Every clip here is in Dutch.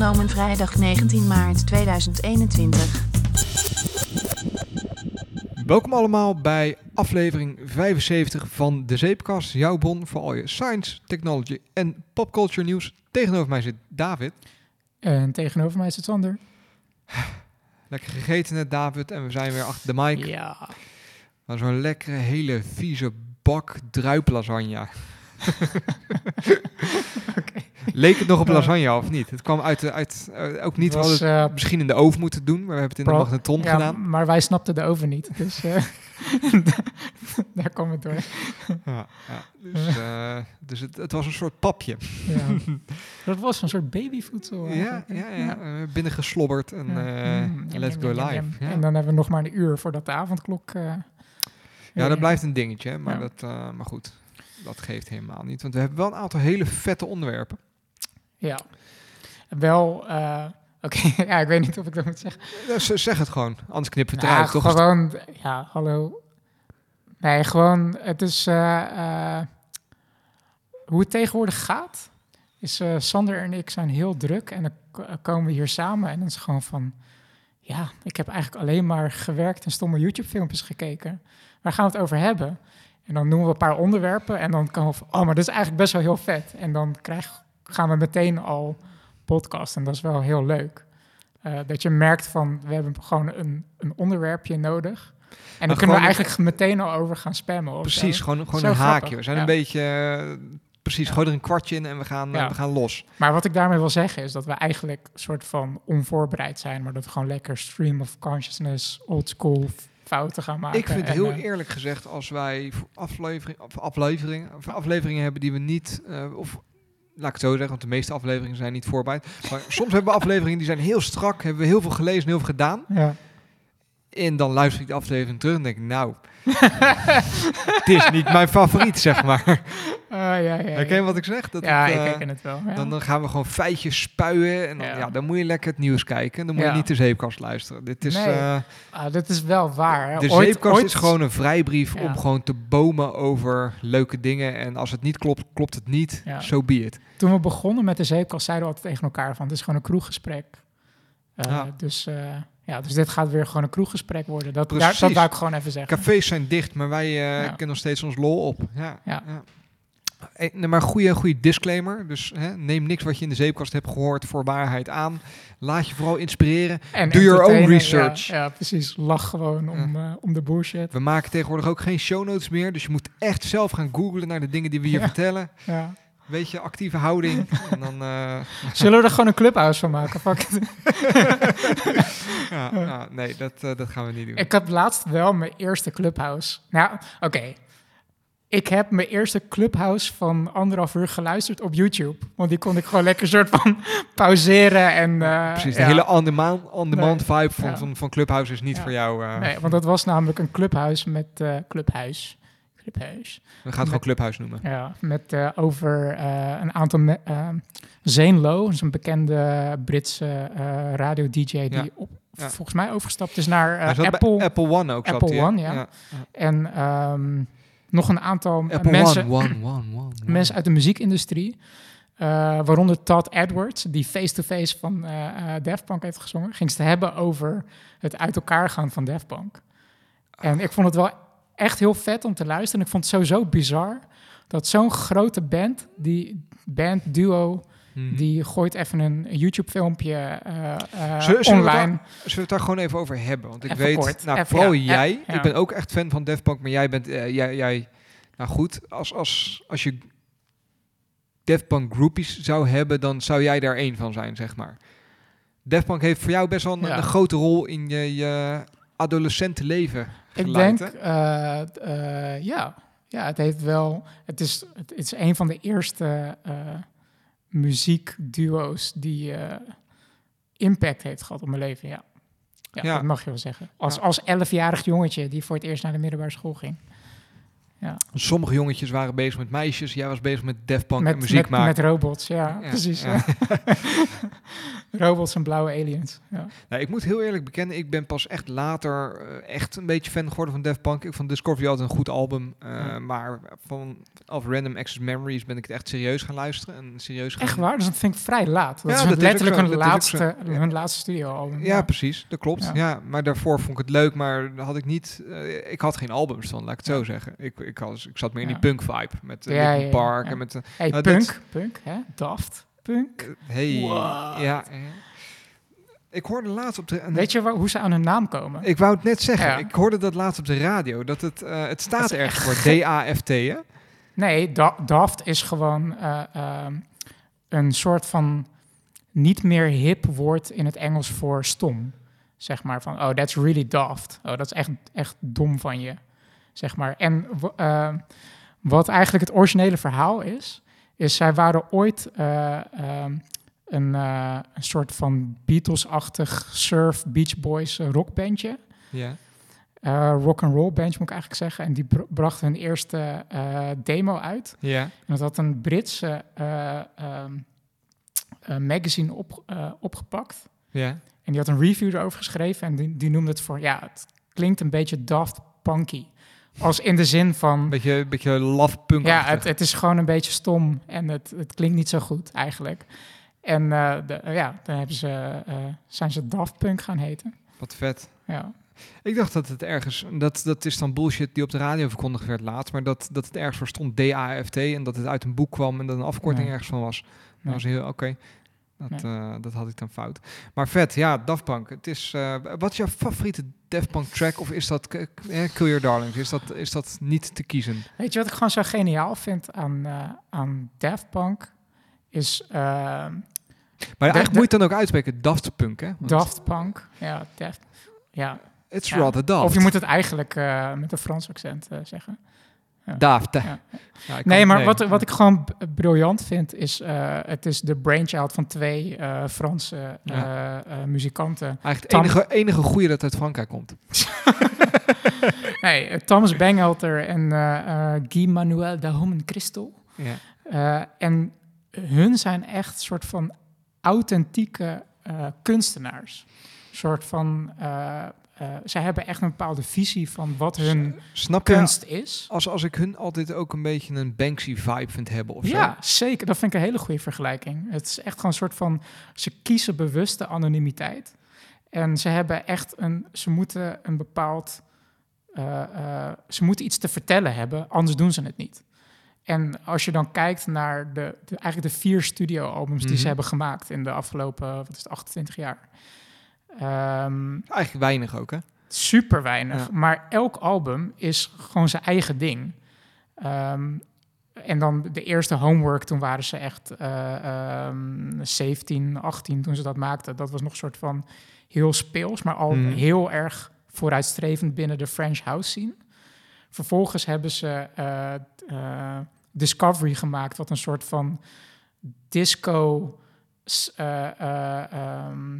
opgenomen vrijdag 19 maart 2021. Welkom allemaal bij aflevering 75 van De Zeepkast, jouw bon voor al je science, technology en popculture nieuws. Tegenover mij zit David. En tegenover mij zit Sander. Lekker gegeten net, David, en we zijn weer achter de mic. Ja. Maar zo'n lekkere, hele vieze bak druiplasagne. Leek het nog op lasagne of niet? Het kwam uit, de, uit eh, ook niet, we Was, hadden het eh, misschien in de oven moeten doen, maar we hebben het in de magnetron ja, gedaan. Maar wij snapten de oven niet. Dus eh, daar kwam het door. Ja, ja. Dus, dus het, het was een soort papje. Ja. Dat was een soort babyvoedsel. Ja, ja, ja. eh, binnen geslobberd en Mm, let's go live. En dan hebben we nog maar een uur voordat de avondklok... ja, dat blijft een dingetje, maar, Ja. dat, maar goed. Dat geeft helemaal niet, want we hebben wel een aantal hele vette onderwerpen. Ja. Wel... eh, Oké, ja, ik weet niet of ik dat moet zeggen. Ja, zeg het gewoon, anders knippen we het Ja, eruit. Toch? gewoon... Ja, hallo. Nee, gewoon... Het is... eh, eh, hoe het tegenwoordig gaat, is Sander en ik zijn heel druk. En dan komen we hier samen en dan is het gewoon van... Ja, ik heb eigenlijk alleen maar gewerkt en stomme YouTube-filmpjes gekeken. Waar gaan we het over hebben? En dan noemen we een paar onderwerpen en dan komen we van... Oh, maar dat is eigenlijk best wel heel vet. En dan krijg, gaan we meteen al podcast en dat is wel heel leuk. Eh, dat je merkt van, we hebben gewoon een, een onderwerpje nodig. En dan Maar kunnen we gewoon- eigenlijk meteen al over gaan spammen. Precies, zo. gewoon, gewoon Zo een grappig, haakje. We zijn ja. een beetje, eh, precies, Ja. gooi er een kwartje in en we gaan, eh, Ja. we gaan los. Maar wat ik daarmee wil zeggen is dat we eigenlijk een soort van onvoorbereid zijn, maar dat we gewoon lekker stream of consciousness, old school fouten gaan maken. Ik vind En, heel eerlijk gezegd, als wij voor aflevering, of aflevering, of afleveringen hebben die we niet, of laat ik het zo zeggen, want de meeste afleveringen zijn niet voorbereid. Maar soms hebben we afleveringen die zijn heel strak, hebben we heel veel gelezen, heel veel gedaan. Ja. En dan luister ik de aflevering terug en denk ik, nou, het is niet mijn favoriet, zeg maar. Ah, ja, ja, ja. Herken je wat ik zeg? Dat ja, het, ik eh, herken het wel. Ja. Dan, dan gaan we gewoon feitjes spuien en dan, ja. Ja. dan moet je lekker het nieuws kijken. Dan moet je niet de zeepkast luisteren. Dit is, Nee, eh, ah, dat is wel waar. hè. de Ooit- zeepkast ooit- is gewoon een vrijbrief om gewoon te bomen over leuke dingen. En als het niet klopt, klopt het niet. Ja. So be it. Toen we begonnen met de zeepkast, zeiden we altijd tegen elkaar van, het is gewoon een kroeggesprek. Eh, dus, ja, dus dit gaat weer gewoon een kroeggesprek worden. Dat, daar, dat wou ik gewoon even zeggen. Cafés zijn dicht, maar wij eh kennen nog steeds ons lol op. Ja, Ja. Eh, nee, maar goede, goede disclaimer. Dus hè, neem niks wat je in de zeepkast hebt gehoord voor waarheid aan. Laat je vooral inspireren. En Do your own research. Ja, ja, precies. Lach gewoon om, eh, om de bullshit. We maken tegenwoordig ook geen show notes meer. Dus je moet echt zelf gaan googlen naar de dingen die we hier Ja. vertellen. Ja. Weet je, actieve houding. en dan, eh, Zullen we er gewoon een clubhouse van maken? Fuck it. ja, ja, nee, dat, eh, dat gaan we niet doen. Ik had laatst wel mijn eerste clubhouse. Nou, oké. Ik heb mijn eerste clubhouse van anderhalf uur geluisterd op YouTube. Want die kon ik gewoon lekker soort van pauzeren en... eh, Precies, de ja. hele on-demand on -demand vibe van, Ja. van, van Clubhouse is niet Ja. voor jou. eh Nee, want dat was namelijk een clubhuis met... eh clubhuis. Clubhuis. we gaan het gewoon Clubhouse noemen. Ja, met eh, over eh, een aantal... me- eh, Zane Lowe, is een bekende Britse radio-dj... die Ja. op, Ja. volgens mij overgestapt is naar Apple. Apple One ook. Apple? One, ja. En ehm, nog een aantal Apple mensen, One, mensen uit de muziekindustrie. waaronder Todd Edwards, die face-to-face van Daft Punk heeft gezongen. Ging ze hebben over het uit elkaar gaan van Daft Punk. En ik vond het wel echt heel vet om te luisteren. En ik vond het sowieso bizar dat zo'n grote band, die band duo, Mhm. die gooit even een YouTube-filmpje eh, eh, Zullen- zullen we het online. Zullen we het daar gewoon even over hebben? Want ik Even weet, kort. nou, Even, vooral ja. jij. Ja. Ik ben ook echt fan van Punk, maar jij bent, eh, jij, jij, nou goed, als, als, als je Daft Punk groupies zou hebben, dan zou jij daar één van zijn, zeg maar. Punk heeft voor jou best wel een, Ja. een grote rol in je, je adolescente leven Ik denk, eh, eh, ja. Ja, het heeft wel... Het is, het is een van de eerste eh, muziekduo's die impact heeft gehad op mijn leven, ja. Ja, Ja. dat mag je wel zeggen. Als, Ja. als elfjarig jongetje die voor het eerst naar de middelbare school ging. Ja. Sommige jongetjes waren bezig met meisjes. Jij was bezig met Def Punk en muziek met, maken. met robots, ja, Ja, precies. ja. robots en blauwe aliens. Ja. Nou, ik moet heel eerlijk bekennen, ik ben pas echt later eh, echt een beetje fan geworden van Def Punk. Ik vond Discovery altijd een goed album. eh. Maar van of Random Access Memories ben ik het echt serieus gaan luisteren. En serieus gaan... Echt waar? Dus dat vind ik vrij laat. Dat Ja, is dat letterlijk hun, is ook laatste, hun laatste studioalbum. Ja, precies. Dat klopt. Ja. Maar daarvoor vond ik het leuk, maar had ik niet... eh, ik had geen albums van, laat ik het zo zeggen. Ik, ik, was, ik zat meer in die punk vibe. Met uh, Park en met... eh, Hey, Nou, punk, dat- punk, hè? Daft, punk. eh, hey, What? ja. Ik hoorde laatst op de... Weet je wa- hoe ze aan hun naam komen? Ik wou het net zeggen. Ja. Ik hoorde dat laatst op de radio. Dat het, eh, het staat ergens echt voor D-A-F-T, hè? Nee, da Daft is gewoon eh, ehm, een soort van niet meer hip woord in het Engels voor stom. Zeg maar van, oh, that's really daft. Oh, dat is echt, echt dom van je. Zeg maar. En eh, wat eigenlijk het originele verhaal is, is zij waren ooit eh, ehm, een, eh, een soort van Beatles-achtig surf Beach Boys rockbandje. Ja. Eh rock and roll bandje moet ik eigenlijk zeggen. En die br- brachten hun eerste demo uit. Ja. En dat had een Britse eh, ehm, eh, magazine op, opgepakt. Ja. En die had een review erover geschreven. En die, die noemde het voor, ja, het klinkt een beetje daft punky. Als in de zin van, Beetje, beetje love punk ja, het, het is gewoon een beetje stom. En het, het klinkt niet zo goed eigenlijk. En eh, de, ja, dan hebben ze, eh, zijn ze Daft Punk gaan heten. Wat vet. Ja. Ik dacht dat het ergens... Dat, dat is dan bullshit die op de radio verkondigd werd laatst. Maar dat, dat het ergens voor stond D-A-F-T. En dat het uit een boek kwam en dat een afkorting Nee. ergens van was. Dat Nee. was heel... Oké. Dat, Nee. eh, dat had ik dan fout. Maar vet, ja, Daft Punk. Het is, eh, wat is jouw favoriete Daft Punk track? Of is dat k- eh, Kill Your Darlings? Is dat, is dat niet te kiezen? Weet je wat ik gewoon zo geniaal vind aan, eh, aan Daft Punk? Is eh, Maar eigenlijk de- moet je het dan ook uitspreken Daft Punk, hè? Want Daft Punk. Ja, Daft. Ja. It's ja. rather daft. Of je moet het eigenlijk eh, met een Frans accent eh, zeggen. Ja. Ik Nee, maar Wat, wat ik gewoon briljant vind, is eh, het is de brainchild van twee eh, Franse eh, eh, muzikanten. Eigenlijk het enige, enige goede dat uit Frankrijk komt. Nee, Thomas Bangalter en eh, eh, Guy Manuel de Homen Christel. Ja. Eh, en hun zijn echt soort van authentieke eh, kunstenaars. soort van, eh, eh, zij hebben echt een bepaalde visie van wat hun Snap je? kunst is. Als, als ik hun altijd ook een beetje een Banksy-vibe vind hebben of zo. Ja, zeker. Dat vind ik een hele goede vergelijking. Het is echt gewoon een soort van, ze kiezen bewust de anonimiteit. En ze hebben echt een, ze moeten een bepaald, eh, eh, ze moeten iets te vertellen hebben, anders doen ze het niet. En als je dan kijkt naar de, de eigenlijk de vier studioalbums die Mhm. ze hebben gemaakt in de afgelopen, wat is het, 28 jaar. Ehm, Eigenlijk weinig ook, hè? super weinig. Ja. Maar elk album is gewoon zijn eigen ding. Ehm, en dan de eerste homework, toen waren ze echt eh, ehm, 17, 18 toen ze dat maakten. Dat was nog een soort van heel speels, maar al Mhm. heel erg vooruitstrevend binnen de French house scene. Vervolgens hebben ze eh, eh, Discovery gemaakt, wat een soort van disco eh, eh, ehm,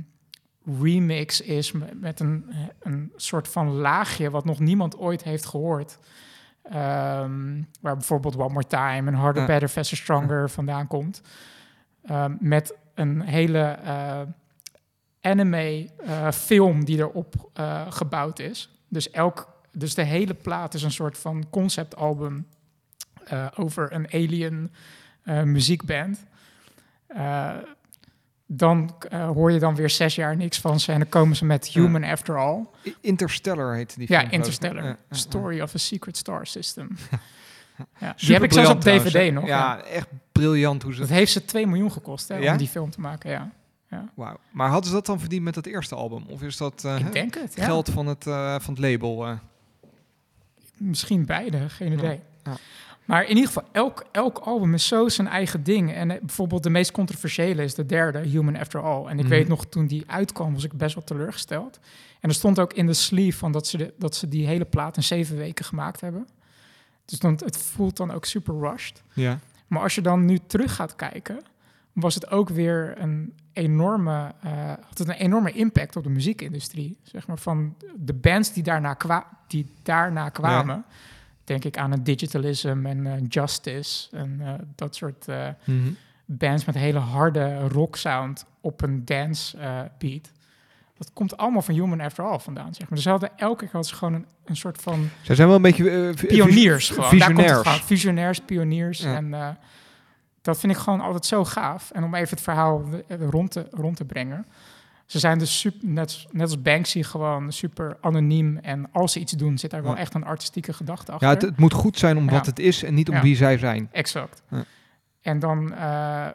remix is met, een, een soort van laagje wat nog niemand ooit heeft gehoord. Ehm, waar bijvoorbeeld One More Time en Harder, Ja. Better, Faster, Stronger vandaan komt. Ehm, met een hele eh, anime eh, film die erop eh, gebouwd is. Dus, elk, dus de hele plaat is een soort van conceptalbum over een alien muziekband. Dan eh, hoor je dan weer zes jaar niks van ze en dan komen ze met Ja. Human After All. Interstellar heette die Ja, film. Interstellar. Ja, ja, ja. Story of a Secret Star System. ja, die heb ik zelfs op DVD trouwens, nog. Ja, Ja. echt briljant hoe ze... Dat heeft ze 2 miljoen gekost hè, Ja? om die film te maken. Ja. Wauw. Maar hadden ze dat dan verdiend met dat eerste album? Of is dat ik denk het. Ja. geld van het, eh, van het label? Misschien beide, geen Ja. idee. Maar in ieder geval, elk, elk album is zo zijn eigen ding. En eh, bijvoorbeeld de meest controversiële is de derde, Human After All. En ik Mhm. weet nog, toen die uitkwam, was ik best wel teleurgesteld. En er stond ook in de sleeve van dat ze, de, dat ze die hele plaat in zeven weken gemaakt hebben. Dus dan, het voelt dan ook super rushed. Ja. Maar als je dan nu terug gaat kijken, was het ook weer een enorme, eh, had het een enorme impact op de muziekindustrie. Zeg maar van de bands die daarna, kwa die daarna kwamen. Denk ik aan een digitalism en eh, justice en eh, dat soort eh, Mhm. bands met hele harde rock sound op een dance beat. Dat komt allemaal van Human After All vandaan, zeg maar. Dus ze hadden elke keer ze gewoon een, een soort van Zij zijn wel een beetje... pioniers gewoon. Daar komt het Visionairs. Visionairs, pioniers. Ja. En dat vind ik gewoon altijd zo gaaf. En om even het verhaal rond te, rond te brengen. Ze zijn dus super, net, net als Banksy gewoon super anoniem. En als ze iets doen, zit daar wel echt een artistieke gedachte achter. Ja, het, het moet goed zijn om wat het is en niet om wie zij zijn. Exact. En dan eh,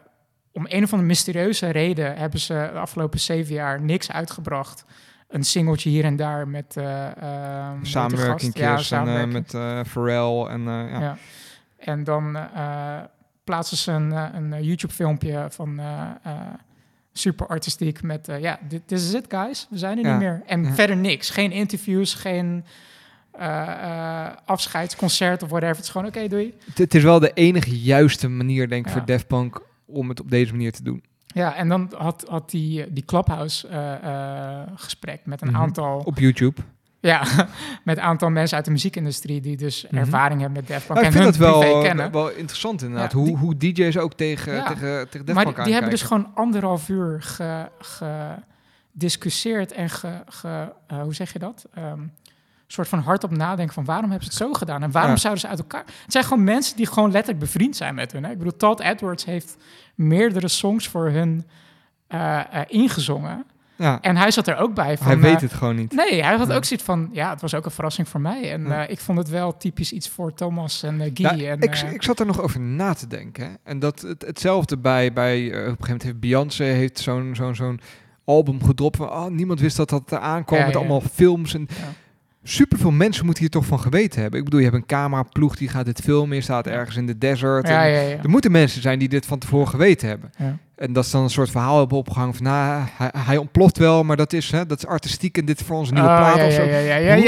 om een of andere mysterieuze reden hebben ze de afgelopen zeven jaar niks uitgebracht. Een singeltje hier en daar met die Samenwerking. Ja, en, met eh Pharrell en ja. Ja. En dan plaatsen ze een, een eh, YouTube-filmpje van super artistiek met... eh, ja, dit is it, guys. We zijn er Ja. niet meer. En Ja. verder niks. Geen interviews, geen eh, afscheidsconcert of whatever. Het is gewoon, oké, doei. Het, het is wel de enige juiste manier, denk ik, Ja. voor Daft Punk om het op deze manier te doen. Ja, en dan had, had die, die Clubhouse-gesprek met een Mhm. aantal... Op YouTube. Ja, met een aantal mensen uit de muziekindustrie... die dus Mhm. ervaring hebben met Daft Punk Nou, ik en vind hun dat wel, kennen. wel interessant inderdaad. Ja, hoe, die- hoe DJ's ook tegen, Ja. tegen, tegen Daft maar die, die hebben dus gewoon anderhalf uur gediscussieerd en ge, ge- eh, hoe zeg je dat? Een soort van hard op nadenken van waarom hebben ze het zo gedaan en waarom Ja. zouden ze uit elkaar... Het zijn gewoon mensen die gewoon letterlijk bevriend zijn met hun. Hè? Ik bedoel, Todd Edwards heeft meerdere songs voor hun eh, eh, ingezongen. Ja, En hij zat er ook bij van... hij eh, weet het gewoon niet. Nee, hij had Ja. ook zoiets van, ja, het was ook een verrassing voor mij. En Ja. eh, ik vond het wel typisch iets voor Thomas en eh, Guy. En, ik, eh, ik zat er nog over na te denken. hè. En dat het, hetzelfde bij, bij eh, op een gegeven moment heeft Beyoncé heeft zo'n zo'n zo'n album gedropt. Van, oh, niemand wist dat dat eraan kwam Ja, met allemaal films. En Ja. Superveel mensen moeten hier toch van geweten hebben. Ik bedoel, je hebt een cameraploeg die gaat dit filmen. Je staat ergens in de desert. ja, en ja, ja. Er moeten mensen zijn die dit van tevoren geweten hebben. En dat is dan een soort verhaal hebben opgehangen van... Nou, hij, hij ontploft wel, maar dat is, hè, dat is artistiek en dit is voor onze nieuwe Oh, plaat of zo.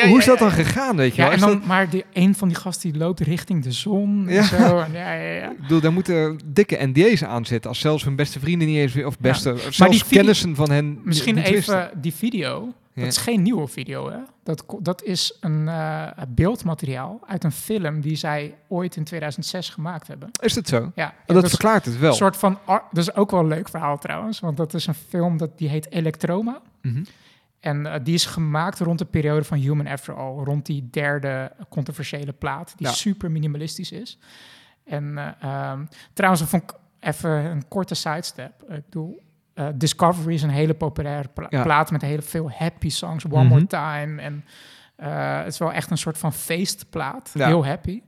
hoe, is dat dan gegaan, weet je wel? en dan, dat- maar die, een van die gasten die loopt richting de zon Ja. en zo. En ja, ja, ja. Ik bedoel, daar moeten dikke NDA's aan zitten. Als zelfs hun beste vrienden niet eens... Of beste, zelfs kennissen van hen Misschien even die video. Dat is geen nieuwe video, hè? Dat, dat is een eh, beeldmateriaal uit een film die zij ooit in 2006 gemaakt hebben. Is het zo? Ja, Oh, en dat is verklaart het wel. een soort van... Dat is ook wel een leuk verhaal trouwens, want dat is een film dat, die heet Electroma. Mhm. En eh, die is gemaakt rond de periode van Human After All, rond die derde controversiële plaat, die Ja. super minimalistisch is. En eh, ehm, trouwens, dat vond ik even een korte sidestep. Ik bedoel, eh, Discovery is een hele populaire pla- Ja. plaat met heel veel happy songs, One Mhm. More Time. En eh, het is wel echt een soort van feestplaat, Ja. heel happy.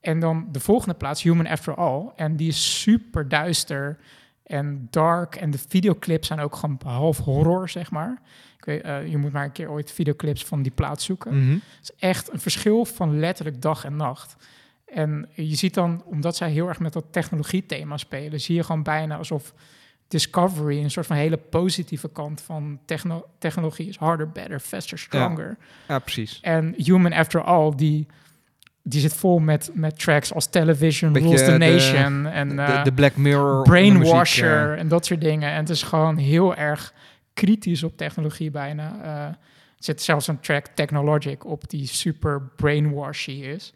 En dan de volgende plaats, Human After All. En die is super duister en dark. En de videoclips zijn ook gewoon half horror, zeg maar. Ik weet, eh, je moet maar een keer ooit videoclips van die plaat zoeken. Mhm. Het is echt een verschil van letterlijk dag en nacht. En je ziet dan, omdat zij heel erg met dat technologiethema spelen, zie je gewoon bijna alsof Discovery een soort van hele positieve kant van techno- technologie is. Harder, better, faster, stronger. Ja, precies. En Human After All, die, die zit vol met, met tracks als Television, Beetje Rules the de- Nation en De, eh, de Black Mirror. Brainwasher muziek, en dat soort dingen. En het is gewoon heel erg kritisch op technologie bijna. Eh, er zit zelfs een track Technologic op die super brainwashy is.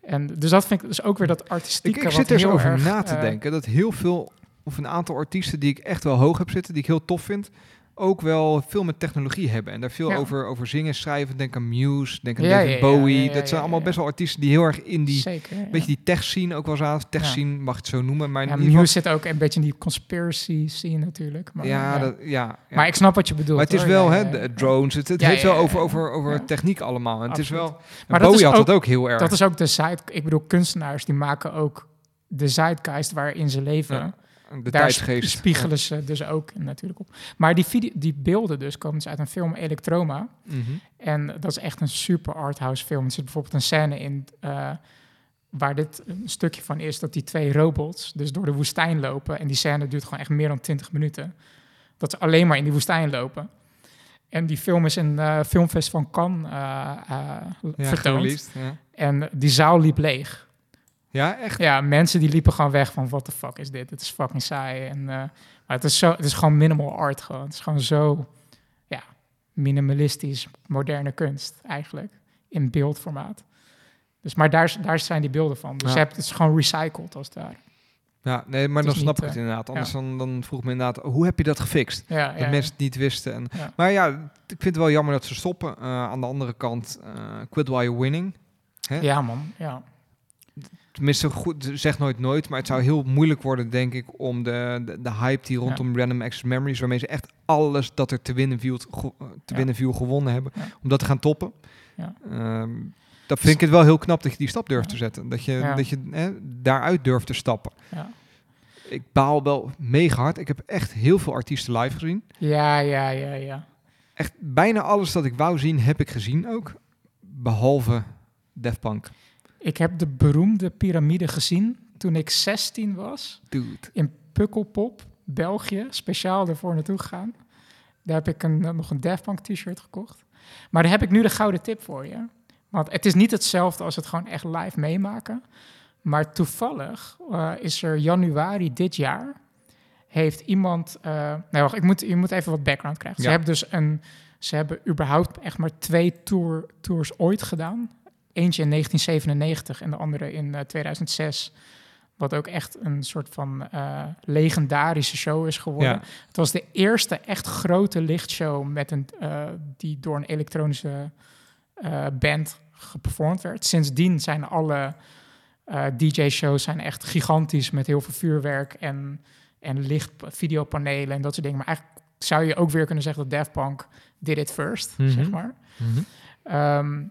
En dus dat vind ik dus ook weer dat Ik, artistieke. ik wat zit er zo over erg, na te eh, denken. Dat heel veel, of een aantal artiesten die ik echt wel hoog heb zitten, die ik heel tof vind, ook wel veel met technologie hebben. En daar veel Ja. over, over zingen, schrijven. Denk aan Muse, denk aan Ja, David ja, Bowie. dat zijn allemaal best wel artiesten die heel erg in die, Zeker. beetje die tech scene ook wel zaten. Tech scene mag het zo noemen. Maar geval- Muse zit ook een beetje in die conspiracy scene natuurlijk. Maar, ja, ja. dat, ja, maar ik snap wat je bedoelt. Maar het is hoor. wel, hè, drones. Het, het heeft wel over, over, over techniek allemaal. En het is wel. Maar dat Bowie had ook- dat ook heel erg. Dat is ook de side... Ik bedoel, kunstenaars die maken ook de zeitgeist waarin ze leven. De sp- spiegelen ze dus ook natuurlijk op. Maar die, video, die beelden dus komen dus uit een film Electroma. Mhm. En dat is echt een super arthouse film. Er zit bijvoorbeeld een scène in eh, waar dit een stukje van is... dat die twee robots dus door de woestijn lopen. En die scène duurt gewoon echt meer dan 20 minuten. Dat ze alleen maar in die woestijn lopen. En die film is in eh Filmfest van Cannes Ja, vertoond. Ja. En die zaal liep leeg. Ja, echt. Ja, mensen die liepen gewoon weg van... what the fuck is dit? Het is fucking saai. En, eh, maar het is, zo, het is gewoon minimal art gewoon. Het is gewoon zo ja, minimalistisch moderne kunst eigenlijk. In beeldformaat. Dus, maar daar, daar zijn die beelden van. Dus Ja. je hebt, het is gewoon recycled als het ware. Ja, nee, maar dan snap ik het eh, inderdaad. Anders dan, dan vroeg me inderdaad, hoe heb je dat gefixt? Ja, Dat ja, mensen het niet wisten. En. Maar ja, ik vind het wel jammer dat ze stoppen. Eh, aan de andere kant, eh, quit while you're winning. ja. ja, man. Ja. Tenminste, goed, zeg nooit nooit. Maar het zou heel moeilijk worden, denk ik, om de, de, de hype die rondom Random Access Memories, waarmee ze echt alles dat er te winnen viel, te winnen viel gewonnen hebben, om dat te gaan toppen. Ja. Ehm, dat vind ik het wel heel knap dat je die stap durft te zetten. Dat je, dat je hè, daaruit durft te stappen. Ja. Ik baal wel mega hard. Ik heb echt heel veel artiesten live gezien. ja, ja, ja, ja. Echt bijna alles dat ik wou zien, heb ik gezien ook. Behalve Def Punk. Ik heb de beroemde piramide gezien toen ik 16 was. Dude. in Pukkelpop, België, speciaal ervoor naartoe gegaan. Daar heb ik een, nog een Daft Punk t-shirt gekocht. Maar daar heb ik nu de gouden tip voor je. Want het is niet hetzelfde als het gewoon echt live meemaken. Maar toevallig eh, is er januari dit jaar... heeft iemand... eh nee, wacht, ik moet, je moet even wat background krijgen. Ze hebben dus een... Ze hebben überhaupt echt maar twee tour, tours ooit gedaan. Eentje in 1997 en de andere in eh, 2006. Wat ook echt een soort van eh, legendarische show is geworden. Ja. Het was de eerste echt grote lichtshow met een, eh, die door een elektronische eh, band geperformd werd. Sindsdien zijn alle eh, DJ-shows zijn echt gigantisch met heel veel vuurwerk en, en licht, videopanelen en dat soort dingen. Maar eigenlijk zou je ook weer kunnen zeggen dat Daft Punk did it first, Mhm. zeg maar. Ehm,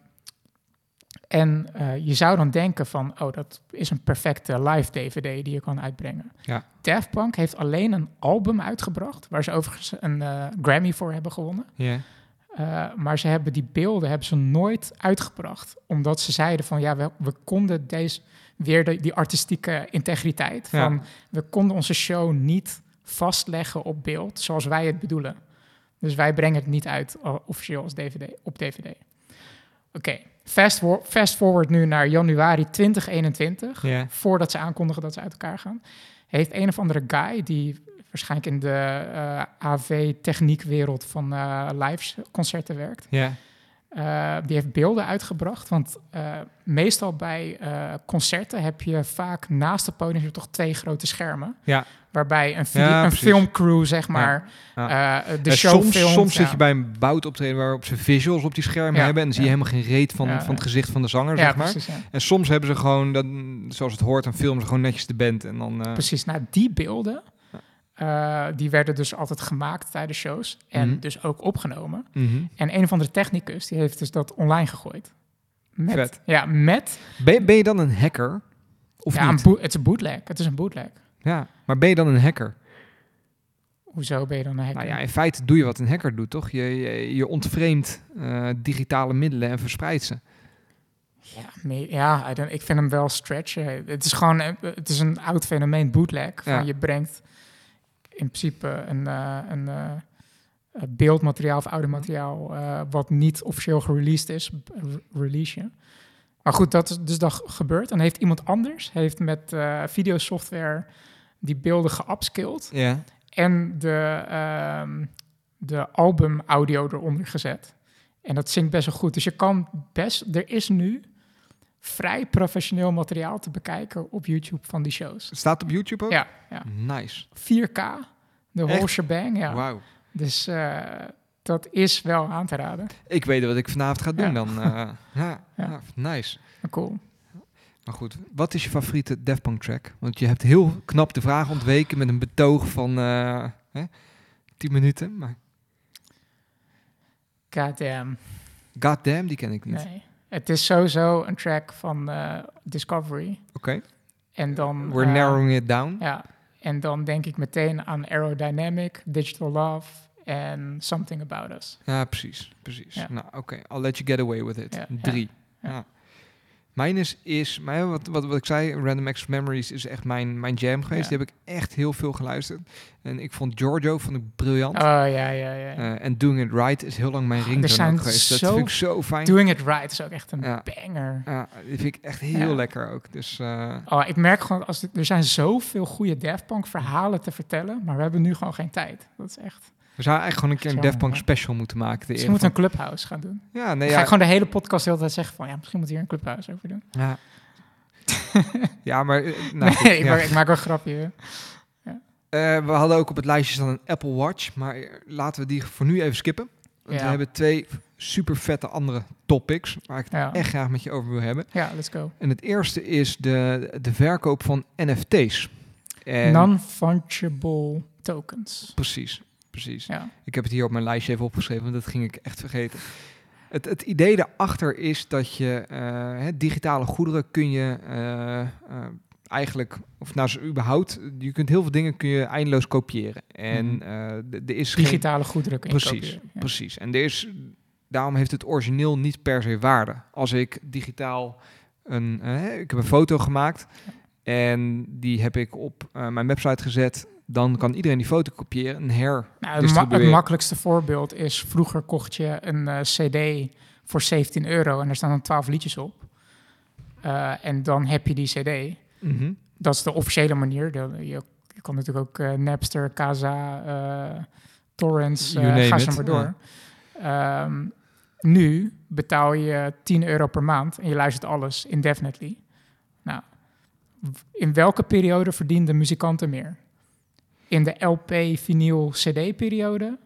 en eh, je zou dan denken van, oh, dat is een perfecte live DVD die je kan uitbrengen. Ja. Daft Punk heeft alleen een album uitgebracht, waar ze overigens een eh, Grammy voor hebben gewonnen. Eh, maar ze hebben die beelden hebben ze nooit uitgebracht, omdat ze zeiden van, ja, we, we konden deze weer de, die artistieke integriteit Ja. van, we konden onze show niet vastleggen op beeld zoals wij het bedoelen. Dus wij brengen het niet uit officieel als DVD, op DVD. Oké, fast, for- fast forward nu naar januari 2021. Ja. Voordat ze aankondigen dat ze uit elkaar gaan. Heeft een of andere guy die waarschijnlijk in de eh, AV-techniekwereld van eh live concerten werkt. Ja. Eh, die heeft beelden uitgebracht. Want eh, meestal bij eh, concerten heb je vaak naast het podium toch twee grote schermen. Ja. Waarbij een, Ja, een filmcrew, zeg maar, Ja. de show soms filmt. soms zit je bij een bout optreden waarop ze visuals op die schermen hebben en dan zie je helemaal geen reet van, van het gezicht van de zanger, Ja, zeg maar. precies. En soms hebben ze gewoon, dat, zoals het hoort, dan filmen ze gewoon netjes de band. En dan, Precies, nou die beelden, eh, die werden dus altijd gemaakt tijdens shows. En Mhm. dus ook opgenomen. mhm. En een of andere technicus, die heeft dus dat online gegooid. Met, Vet. Ja, met... ben, je- ben je dan een hacker? Of ja, niet? het is een bootleg. Het is een bootleg. Ja, maar ben je dan een hacker? Hoezo ben je dan een hacker? Nou ja, in feite doe je wat een hacker doet, toch? Je, je, je ontvreemdt eh, digitale middelen en verspreidt ze. Ja, ja ik vind hem wel stretchen. Het is gewoon eh, het is een oud fenomeen, bootleg. Van Ja. Je brengt in principe een, eh, een eh, eh, beeldmateriaal of audiomateriaal eh, wat niet officieel gereleased is, b- re- release je. Maar goed, dat is dus dat gebeurt. En heeft iemand anders heeft met videosoftware die beelden geupskilled Ja. en de, ehm, de album audio eronder gezet. En dat zingt best wel goed. Dus je kan best, er is nu vrij professioneel materiaal te bekijken op YouTube van die shows. Het staat op YouTube ook? Ja, ja. Nice. 4K, de whole Echt? shebang. Ja. Wauw. Dus eh, dat is wel aan te raden. Ik weet wat ik vanavond ga doen Ja. dan. eh, ja, nice. Cool. Maar goed, wat is je favoriete Daft Punk track? Want je hebt heel knap de vraag ontweken met een betoog van eh hè, 10 minuten. Maar Goddamn. God damn, die ken ik niet. Nee. Het is sowieso een track van eh, Discovery. Oké, En dan... we're eh, narrowing it down. Ja, en dan denk ik meteen aan Aerodynamic, Digital Love en Something About Us. Ja, precies. precies. Ja. Nou, oké. I'll let you get away with it. Ja, Drie. ja. Mijn is, is mijn, wat, wat, wat ik zei, Random Access Memories is echt mijn, mijn jam geweest. Ja. Die heb ik echt heel veel geluisterd. En ik vond Giorgio vond ik briljant. Oh ja, ja, ja. Eh, En Doing It Right is heel lang mijn Oh, ringtone geweest. Dat vind ik zo fijn. Doing It Right is ook echt een Ja. banger. Ja, die vind ik echt heel Ja. lekker ook. Dus eh, Oh, ik merk gewoon, als er zijn zoveel goede Daft Punk verhalen te vertellen, maar we hebben nu gewoon geen tijd. Dat is echt... We zouden eigenlijk gewoon een keer een Punk hè? special moeten maken. De Misschien ere moet een clubhouse gaan doen. Ja, nee, Ga ja, ik gewoon de hele podcast de hele tijd zeggen van... Ja, misschien moet hier een clubhouse over doen. ja. ja, maar... eh, Nou, nee, ik, ja. maak, ik maak wel een grapje. Eh, we hadden ook op het lijstje staan een Apple Watch, maar eh, laten we die voor nu even skippen. Want Ja. we hebben twee super vette andere topics waar ik het Ja. echt graag met je over wil hebben. Ja, let's go. En het eerste is de, de verkoop van NFT's. En Non-fungible tokens. Precies, precies. Ja. Ik heb het hier op mijn lijstje even opgeschreven, want dat ging ik echt vergeten. Het, het idee daarachter is dat je hè, digitale goederen kun je eh, eh, eigenlijk, of nou überhaupt, je kunt heel veel dingen kun je eindeloos kopiëren. En Mhm. er is geen Digitale goederen kun je Precies, kopiëren. Ja. Precies. En er is, daarom heeft het origineel niet per se waarde. Als ik digitaal een, ik heb een foto gemaakt en die heb ik op mijn website gezet, dan kan iedereen die foto kopiëren en her. Nou, het, ma- het distribueren. makkelijkste voorbeeld is... Vroeger kocht je een eh, cd voor 17 euro... en er staan dan 12 liedjes op. Eh, en dan heb je die cd. Mhm. Dat is de officiële manier. De- je, je kan natuurlijk ook eh, Napster, Casa, Torrents, ga zo maar door. Ehm, nu betaal je 10 euro per maand en je luistert alles indefinitely. Nou, in welke periode verdienden muzikanten meer? In de LP, vinyl, CD-periode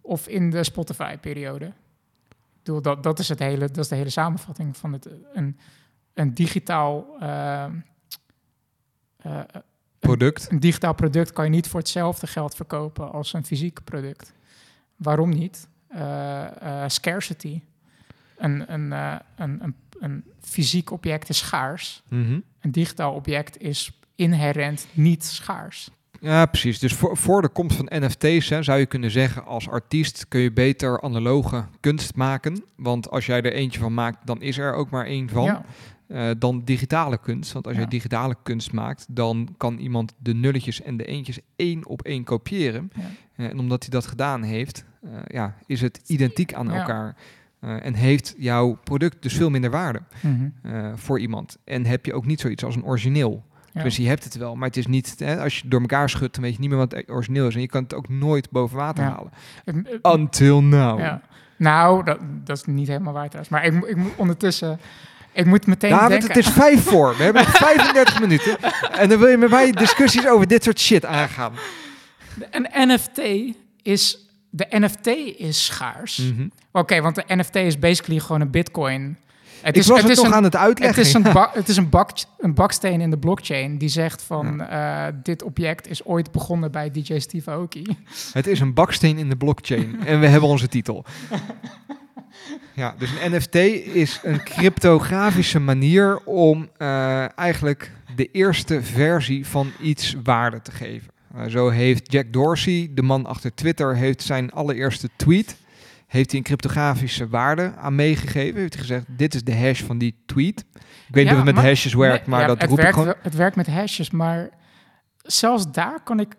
of in de Spotify-periode? Ik bedoel, dat, dat, is het hele, dat is de hele samenvatting van het. Een, een digitaal. ehm, eh, Product. een digitaal product kan je niet voor hetzelfde geld verkopen als een fysiek product. Waarom niet? Eh, eh, scarcity. Een, een, eh, een, een, een fysiek object is schaars. Mhm. Een digitaal object is inherent niet schaars. Ja, precies. Dus voor, voor de komst van NFT's hè, zou je kunnen zeggen, als artiest kun je beter analoge kunst maken. Want als jij er eentje van maakt, dan is er ook maar één van. Ja, eh, dan digitale kunst. Want als Ja. je digitale kunst maakt, dan kan iemand de nulletjes en de eentjes één op één kopiëren. Ja. Eh, en omdat hij dat gedaan heeft, eh, ja, is het identiek aan elkaar. En heeft jouw product dus veel minder waarde Mhm. voor iemand. En heb je ook niet zoiets als een origineel. Ja. Dus je hebt het wel, maar het is niet... Hè, als je door elkaar schudt, dan weet je niet meer wat het origineel is. En je kan het ook nooit boven water Ja. halen. Until now. ja. Nou, dat, dat is niet helemaal waar trouwens. Maar ik, moet- ik moet ondertussen... Ik moet meteen David, denken... het is vijf voor. We hebben nog 35 minuten. En dan wil je met mij discussies over dit soort shit aangaan. Een NFT is... De NFT is schaars. Mhm. Oké, want de NFT is basically gewoon een bitcoin. Het Ik is, was het het is nog een, aan het uitleggen. Het is, een, ba- het is een, bak, een baksteen in de blockchain die zegt van... eh, dit object is ooit begonnen bij DJ Steve Aoki. Het is een baksteen in de blockchain. en we hebben onze titel. Ja, dus een NFT is een cryptografische manier om eh, eigenlijk de eerste versie van iets waarde te geven. Eh, zo heeft Jack Dorsey, de man achter Twitter, heeft zijn allereerste tweet heeft hij een cryptografische waarde aan meegegeven. Heeft hij gezegd, dit is de hash van die tweet. Ik weet niet Ja, of het met hashes werkt, maar ja, dat het roep ik werkt, gewoon. Het werkt met hashes, maar zelfs daar kan ik...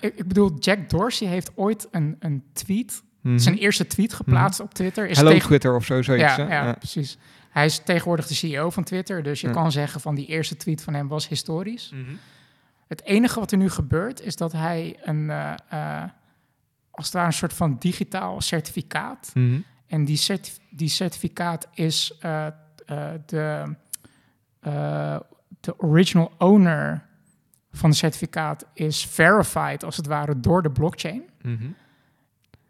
Ik, ik bedoel, Jack Dorsey heeft ooit een, een tweet... Mhm. Zijn eerste tweet geplaatst op Twitter. Is Hello tegen- Twitter of zo, zoiets. ja, ja, precies. Hij is tegenwoordig de CEO van Twitter, dus je kan zeggen van die eerste tweet van hem was historisch. Mhm. Het enige wat er nu gebeurt is dat hij een, eh, eh, als het ware een soort van digitaal certificaat. Mhm. En die, die certificaat is eh, eh, de, eh, de original owner van het certificaat is verified als het ware door de blockchain. Mhm.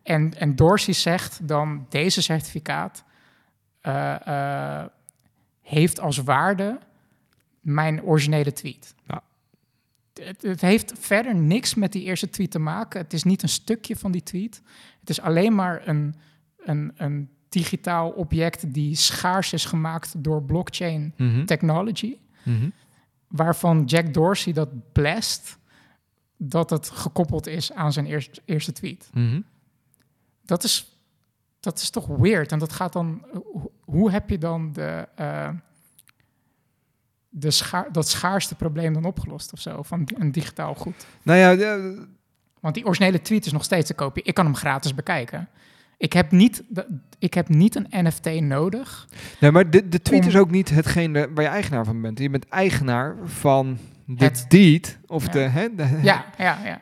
En, en Dorsey zegt dan deze certificaat heeft als waarde mijn originele tweet. Ja. Het, het heeft verder niks met die eerste tweet te maken. Het is niet een stukje van die tweet. Het is alleen maar een, een, een digitaal object die schaars is gemaakt door blockchain Mhm. technology. Mhm. Waarvan Jack Dorsey dat blast dat het gekoppeld is aan zijn eerste, eerste tweet Mhm. dat is, dat is toch weird. En dat gaat dan. Hoe, hoe heb je dan de, eh, de schaar, dat schaarste probleem dan opgelost of zo? Van een digitaal goed. Nou ja, de- Want die originele tweet is nog steeds te kopen. Ik kan hem gratis bekijken. Ik heb niet, de- ik heb niet een NFT nodig. nee, maar de, de tweet Om- is ook niet hetgene waar je eigenaar van bent. Je bent eigenaar van de Het- deed of Ja. de, hè, de- Ja, ja, ja.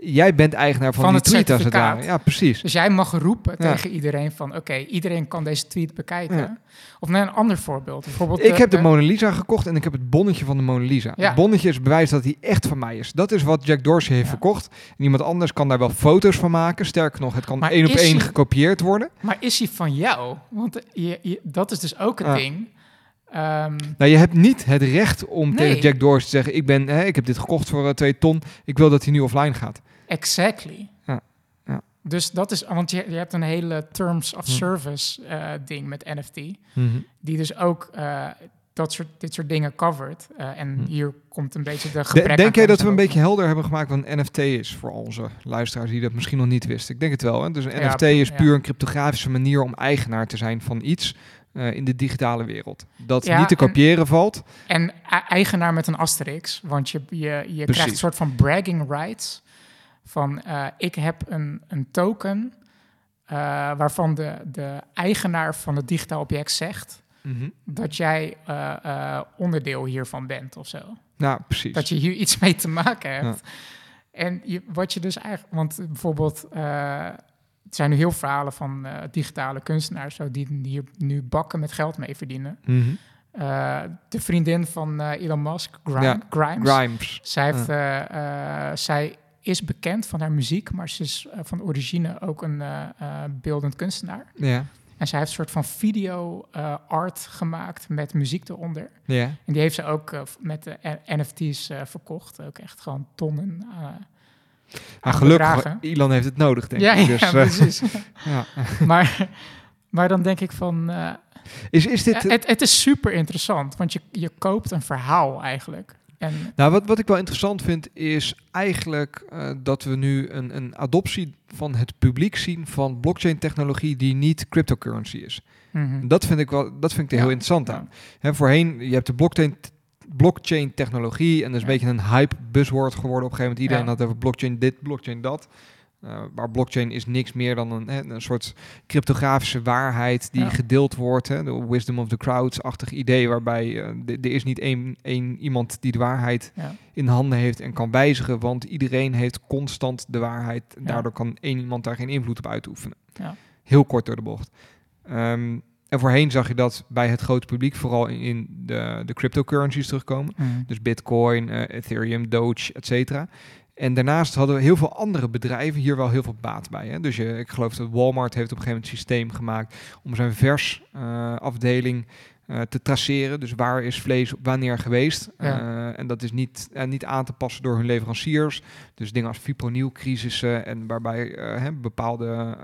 Jij bent eigenaar van, Van die het tweet als het ware. Ja, precies. Dus jij mag roepen Ja. tegen iedereen van... oké, iedereen kan deze tweet bekijken. Ja. Of nee, een ander voorbeeld. Bijvoorbeeld Ik heb de Mona Lisa gekocht en ik heb het bonnetje van de Mona Lisa. Ja. Het bonnetje is bewijs dat hij echt van mij is. Dat is wat Jack Dorsey heeft verkocht. En iemand anders kan daar wel foto's van maken. Sterker nog, het kan Maar één op één hij- gekopieerd worden. Maar is hij van jou? Want eh, je, je- dat is dus ook het Ja. ding. Ehm, Nou, je hebt niet het recht om Nee. tegen Jack Dorsey te zeggen... Ik, ben, hè, ik heb dit gekocht voor eh, twee ton. Ik wil dat hij nu offline gaat. exactly. Ja, ja. Dus dat is... Want je, je hebt een hele terms of Hm. service eh, ding met NFT. Die dus ook eh, dat soort, dit soort dingen covert. En Hm. hier komt een beetje de De- gebrek aan denk jij dat we een beetje helder hebben gemaakt wat een NFT is voor onze luisteraars die dat misschien nog niet wisten? Ik denk het wel. Hè? Dus een Ja, NFT is ja. puur een cryptografische manier om eigenaar te zijn van iets eh, in de digitale wereld. Dat Ja, niet te en- kopiëren valt. En e- eigenaar met een asterix, want je, je, je krijgt een soort van bragging rights. Van eh, ik heb een, een token eh, waarvan de, de eigenaar van het digitaal object zegt dat jij onderdeel hiervan bent of zo. Nou, precies. Dat je hier iets mee te maken hebt. En je, wat je dus eigenlijk, want bijvoorbeeld, er zijn nu heel verhalen van eh, digitale kunstenaars zo, die hier nu bakken met geld mee verdienen. Mhm. Eh, de vriendin van eh, Elon Musk, Grime- Ja, Grimes, Grimes. zij, heeft, zij is bekend van haar muziek, maar ze is van origine ook een beeldend kunstenaar. Ja. En zij heeft een soort van video eh, art gemaakt met muziek eronder. Ja. En die heeft ze ook met de NFT's verkocht. Ook echt gewoon tonnen. Aan gelukkig. Elon heeft het nodig, denk Ja, ik. ja, Dus, eh, precies. ja. maar, maar dan denk ik van... eh, Is, is dit... het, het is super interessant, want je, je koopt een verhaal eigenlijk. En Nou, wat, wat ik wel interessant vind, is eigenlijk eh, dat we nu een, een adoptie van het publiek zien van blockchain-technologie die niet cryptocurrency is. mhm. Dat vind ik wel, dat vind ik er heel Ja, interessant ja. aan. Hè, voorheen, je hebt de blockchain, blockchain technologie en dat is een beetje een hype buzzword geworden. Op een gegeven moment iedereen Ja. had over blockchain dit, blockchain dat. Eh, maar blockchain is niks meer dan een, een soort cryptografische waarheid die Ja. gedeeld wordt. Hè, de wisdom of the crowds-achtig idee waarbij eh, de- er is niet één, één iemand die de waarheid Ja. in handen heeft en kan wijzigen, want iedereen heeft constant de waarheid. Daardoor kan één iemand daar geen invloed op uitoefenen. Ja. Heel kort door de bocht. Ehm, en voorheen zag je dat bij het grote publiek vooral in, in de, de cryptocurrencies terugkomen. Mhm. Dus Bitcoin, eh, Ethereum, Doge, et cetera. En daarnaast hadden we heel veel andere bedrijven hier wel heel veel baat bij. Hè? Dus je, ik geloof dat Walmart heeft op een gegeven moment een systeem gemaakt om zijn vers eh, afdeling eh, te traceren. Dus waar is vlees wanneer geweest. Ja. En dat is niet, eh, niet aan te passen door hun leveranciers. Dus dingen als fipronil-crisissen en waarbij hè, bepaalde,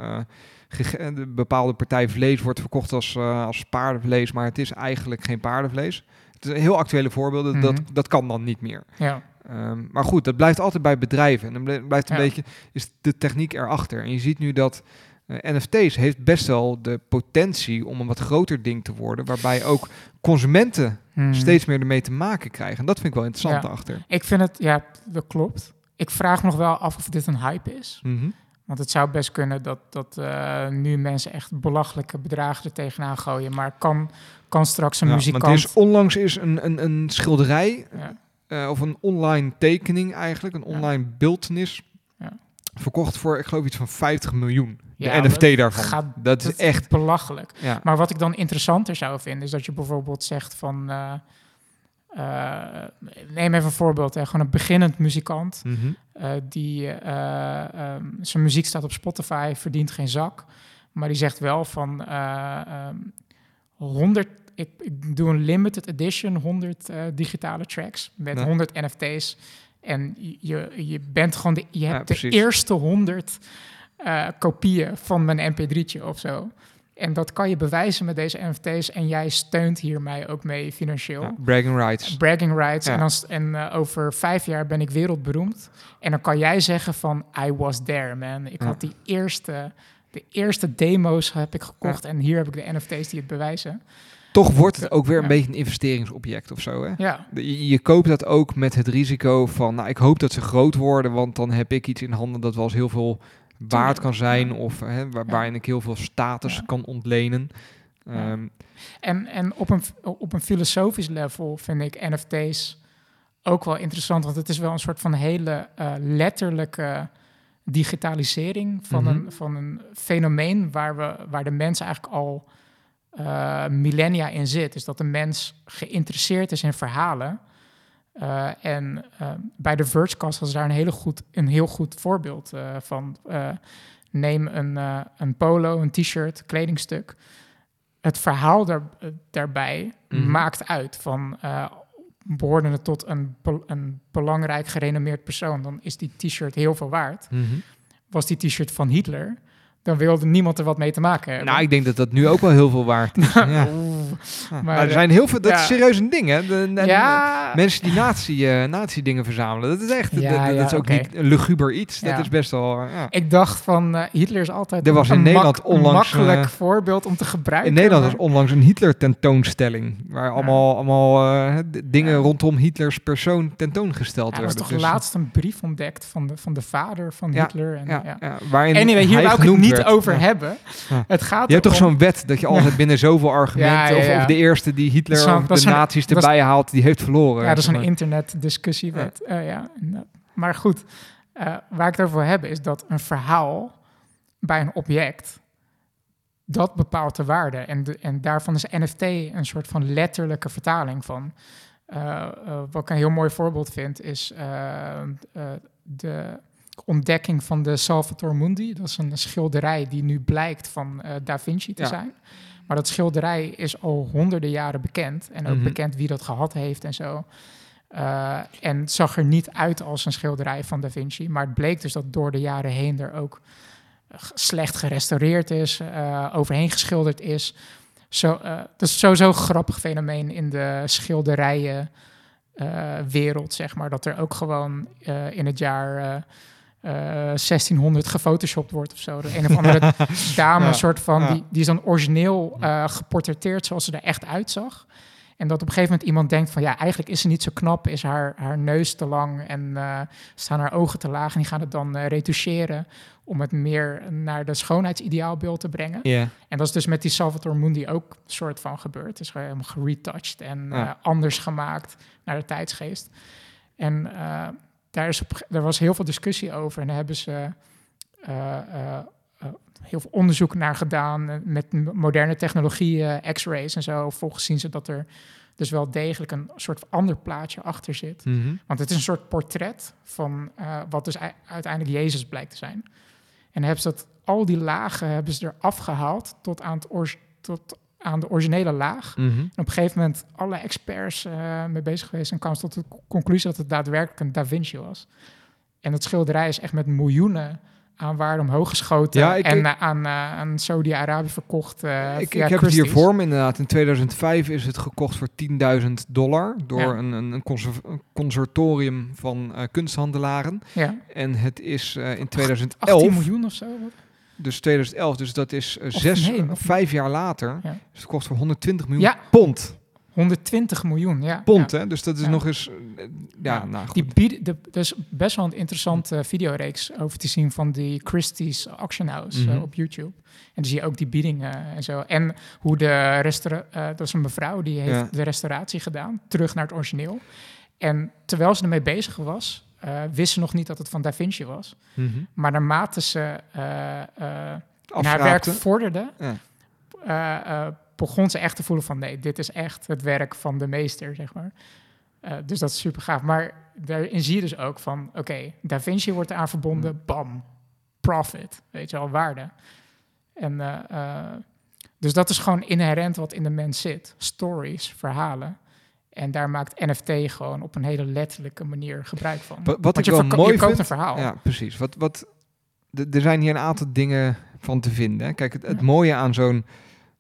de bepaalde partij vlees wordt verkocht als, eh, als paardenvlees, maar het is eigenlijk geen paardenvlees. Het is een heel actuele voorbeeld. dat Dat, Mhm. dat kan dan niet meer. ja. Ehm, maar goed, dat blijft altijd bij bedrijven. En dan blijft een Ja. beetje is de techniek erachter. En je ziet nu dat eh, NFT's heeft best wel de potentie om een wat groter ding te worden, waarbij ook consumenten Mhm. steeds meer ermee te maken krijgen. En dat vind ik wel interessant Ja. achter. Ik vind het, ja, dat klopt. Ik vraag me nog wel af of dit een hype is. Want het zou best kunnen dat, dat eh, nu mensen echt belachelijke bedragen er tegenaan gooien. Maar kan, kan straks een Ja, muzikant... want is onlangs is een, een, een schilderij Ja. eh, of een online tekening eigenlijk, een Ja. online beeldtenis, Ja. verkocht voor ik geloof iets van 50 miljoen. De NFT daarvan. gaat- dat is echt. belachelijk. Maar wat ik dan interessanter zou vinden, is dat je bijvoorbeeld zegt van... eh, eh, neem even een voorbeeld, hè, gewoon een beginnend muzikant... Mhm. eh, die eh, ehm, zijn muziek staat op Spotify, verdient geen zak. Maar die zegt wel van eh, ehm, 100, ik, ik doe een limited edition, 100 eh, digitale tracks met Ja. 100 NFT's. En je, je bent gewoon de, je Ja, hebt de eerste 100 eh, kopieën van mijn mp3'tje of zo. En dat kan je bewijzen met deze NFT's. En jij steunt hier mij ook mee financieel Ja, bragging rights. bragging rights. Ja. En, als, en eh, over vijf jaar ben ik wereldberoemd. En dan kan jij zeggen van, I was there, man. Ik Ja. had die eerste, de eerste demo's heb ik gekocht. En hier heb ik de NFT's die het bewijzen. Toch wordt het ook weer een beetje een investeringsobject of zo. Hè? Ja, Je, je koopt dat ook met het risico van, nou, ik hoop dat ze groot worden, want dan heb ik iets in handen dat wel eens heel veel waard kan zijn of hè, waar, waarin ik heel veel status kan ontlenen. Ehm, en, en op, een, op een filosofisch level vind ik NFT's ook wel interessant. Want het is wel een soort van hele eh, letterlijke digitalisering van, Mhm. een, van een fenomeen waar, we, waar de mens eigenlijk al eh, millennia in zit. Dus dat de mens geïnteresseerd is in verhalen. Eh, en eh, bij de Vergecast was daar een, hele goed, een heel goed voorbeeld eh, van. Neem een, een polo, een t-shirt, kledingstuk. Het verhaal daar, daarbij Mhm. maakt uit van... eh behoorde het tot een, een belangrijk gerenommeerd persoon... dan is die t-shirt heel veel waard. Mhm. Was die t-shirt van Hitler... dan wilde niemand er wat mee te maken hebben. Nou, ik denk dat dat nu ook wel heel veel waard is. ja. Maar, maar er zijn heel veel, dat ja. is serieus een ding, hè? De, de- ja, Mensen die nazi, eh, nazi-dingen verzamelen, dat is echt, Ja, dat, is ook niet een luguber iets. Dat is best wel, eh, ja. ik dacht van eh, Hitler is altijd Er was een in Nederland mak- onlangs, makkelijk voorbeeld om te gebruiken. In Nederland was onlangs een Hitler-tentoonstelling, waar allemaal, allemaal eh, dingen Ja. rondom Hitlers persoon tentoongesteld Ja, er was werden. toch Dus, laatst een brief ontdekt van de, van de vader van Ja, Hitler. En, ja, ja. ja, waarin Anyway, hier hij wou ik het genoemd niet werd. over hebben. Ja. Het gaat Je hebt toch zo'n wet dat je altijd binnen zoveel argumenten, Of, de eerste die Hitler of de nazi's is- erbij haalt, die heeft verloren. Ja, dat is een internetdiscussiewet. Eh, ja, inderdaad. maar goed, eh, waar ik het over wil hebben is dat een verhaal bij een object, dat bepaalt de waarde. En, de, en daarvan is NFT een soort van letterlijke vertaling van. Eh, eh, wat ik een heel mooi voorbeeld vind, is eh, eh, de ontdekking van de Salvator Mundi. Dat is een schilderij die nu blijkt van eh, Da Vinci te Ja. zijn. Maar dat schilderij is al honderden jaren bekend. En ook Mhm. bekend wie dat gehad heeft en zo. Eh, en zag er niet uit als een schilderij van Da Vinci. Maar het bleek dus dat door de jaren heen er ook g- slecht gerestaureerd is, eh, overheen geschilderd is. Zo, eh, dat is sowieso een grappig fenomeen in de schilderijen eh, wereld, zeg maar. Dat er ook gewoon eh, in het jaar eh, eh, 1600 gefotoshopt wordt of zo. De een of andere dame, Ja, een soort van, ja. die, die is dan origineel eh, geportretteerd zoals ze er echt uitzag. En dat op een gegeven moment iemand denkt van ja, eigenlijk is ze niet zo knap, is haar, haar neus te lang en eh, staan haar ogen te laag. En die gaan het dan retoucheren om het meer naar de schoonheidsideaalbeeld te brengen. Ja. En dat is dus met die Salvatore Mundi ook soort van gebeurd. Is helemaal geretouched en anders gemaakt naar de tijdsgeest. En daar, is op, er was heel veel discussie over. En daar hebben ze eh, eh, eh, heel veel onderzoek naar gedaan. met moderne technologieën, x-rays en zo. Volgens zien ze dat er dus wel degelijk een soort ander plaatje achter zit. Mhm. Want het is een soort portret van wat dus uiteindelijk Jezus blijkt te zijn. En hebben ze dat, al die lagen hebben ze eraf gehaald tot aan, het tot aan de originele laag. Mhm. En op een gegeven moment alle experts eh, mee bezig geweest en kwamen ze tot de co- conclusie dat het daadwerkelijk een Da Vinci was. En dat schilderij is echt met miljoenen aan waarde omhoog geschoten Ja, ik- en ik- eh, aan, eh, aan Saudi-Arabië verkocht. ik, ik heb het hier voor me inderdaad. In 2005 is het gekocht voor 10.000 dollar door Ja. een, een, consortium van kunsthandelaren. Ja, En het is in 18 2011, miljoen of zo. wat? Dus 2011, dus dat is eh, Of zes, nee, nog vijf jaar later, Ja. is het gekocht voor 120 miljoen Ja. pond. 120 miljoen, ja. Pond, ja. hè? Dus dat is nog eens, eh, ja, nou goed. Die bied, de, is best wel een interessante videoreeks over te zien van die Christie's Auction House eh, Mhm. op YouTube. En dan zie je ook die biedingen en zo. En hoe de restaura eh, dat is een mevrouw die heeft de restauratie gedaan, terug naar het origineel. En terwijl ze ermee bezig was, eh, wist ze nog niet dat het van Da Vinci was. Mhm. Maar naarmate ze eh, eh, haar werk Afraakte. vorderde, Ja. eh, eh, begon ze echt te voelen van nee, dit is echt het werk van de meester, zeg maar. Eh, dus dat is super gaaf. Maar daarin zie je dus ook van, oké, Da Vinci wordt eraan verbonden, bam, profit, weet je wel, waarde. En eh, eh, dus dat is gewoon inherent wat in de mens zit. Stories, verhalen. En daar maakt NFT gewoon op een hele letterlijke manier gebruik van. Wat, ik je, wel mooi je koopt een verhaal. Ja, precies. Wat, wat, er zijn hier een aantal dingen van te vinden. hè. Kijk, het, het Ja. mooie aan zo'n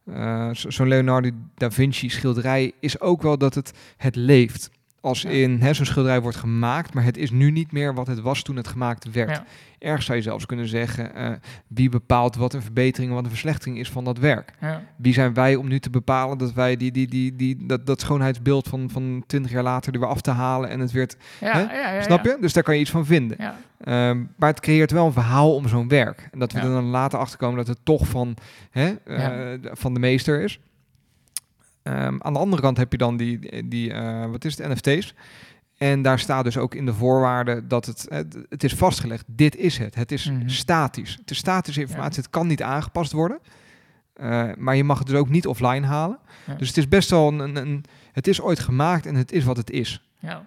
eh, zo- zo'n Leonardo da Vinci schilderij is ook wel dat het, het leeft. Als in hè, zo'n schilderij wordt gemaakt, maar het is nu niet meer wat het was toen het gemaakt werd. Ja. Ergens zou je zelfs kunnen zeggen, eh, wie bepaalt wat een verbetering en wat een verslechtering is van dat werk? Ja. Wie zijn wij om nu te bepalen dat wij die, die, die, die, dat, dat schoonheidsbeeld van, van 20 jaar later er weer af te halen en het weer... Ja, Hè? snap je? Dus daar kan je iets van vinden. Ehm, maar het creëert wel een verhaal om zo'n werk. En dat we er dan later achter komen dat het toch van, hè, eh, van de meester is. Ehm, aan de andere kant heb je dan die, die eh, wat is het, NFT's. En daar staat dus ook in de voorwaarden dat het, het, het is vastgelegd. Dit is het. Het is Mhm. statisch. Het is statische informatie. Het kan niet aangepast worden. Eh, maar je mag het dus ook niet offline halen. Ja. Dus het is best wel een, een, Het is ooit gemaakt en het is wat het is. Ja.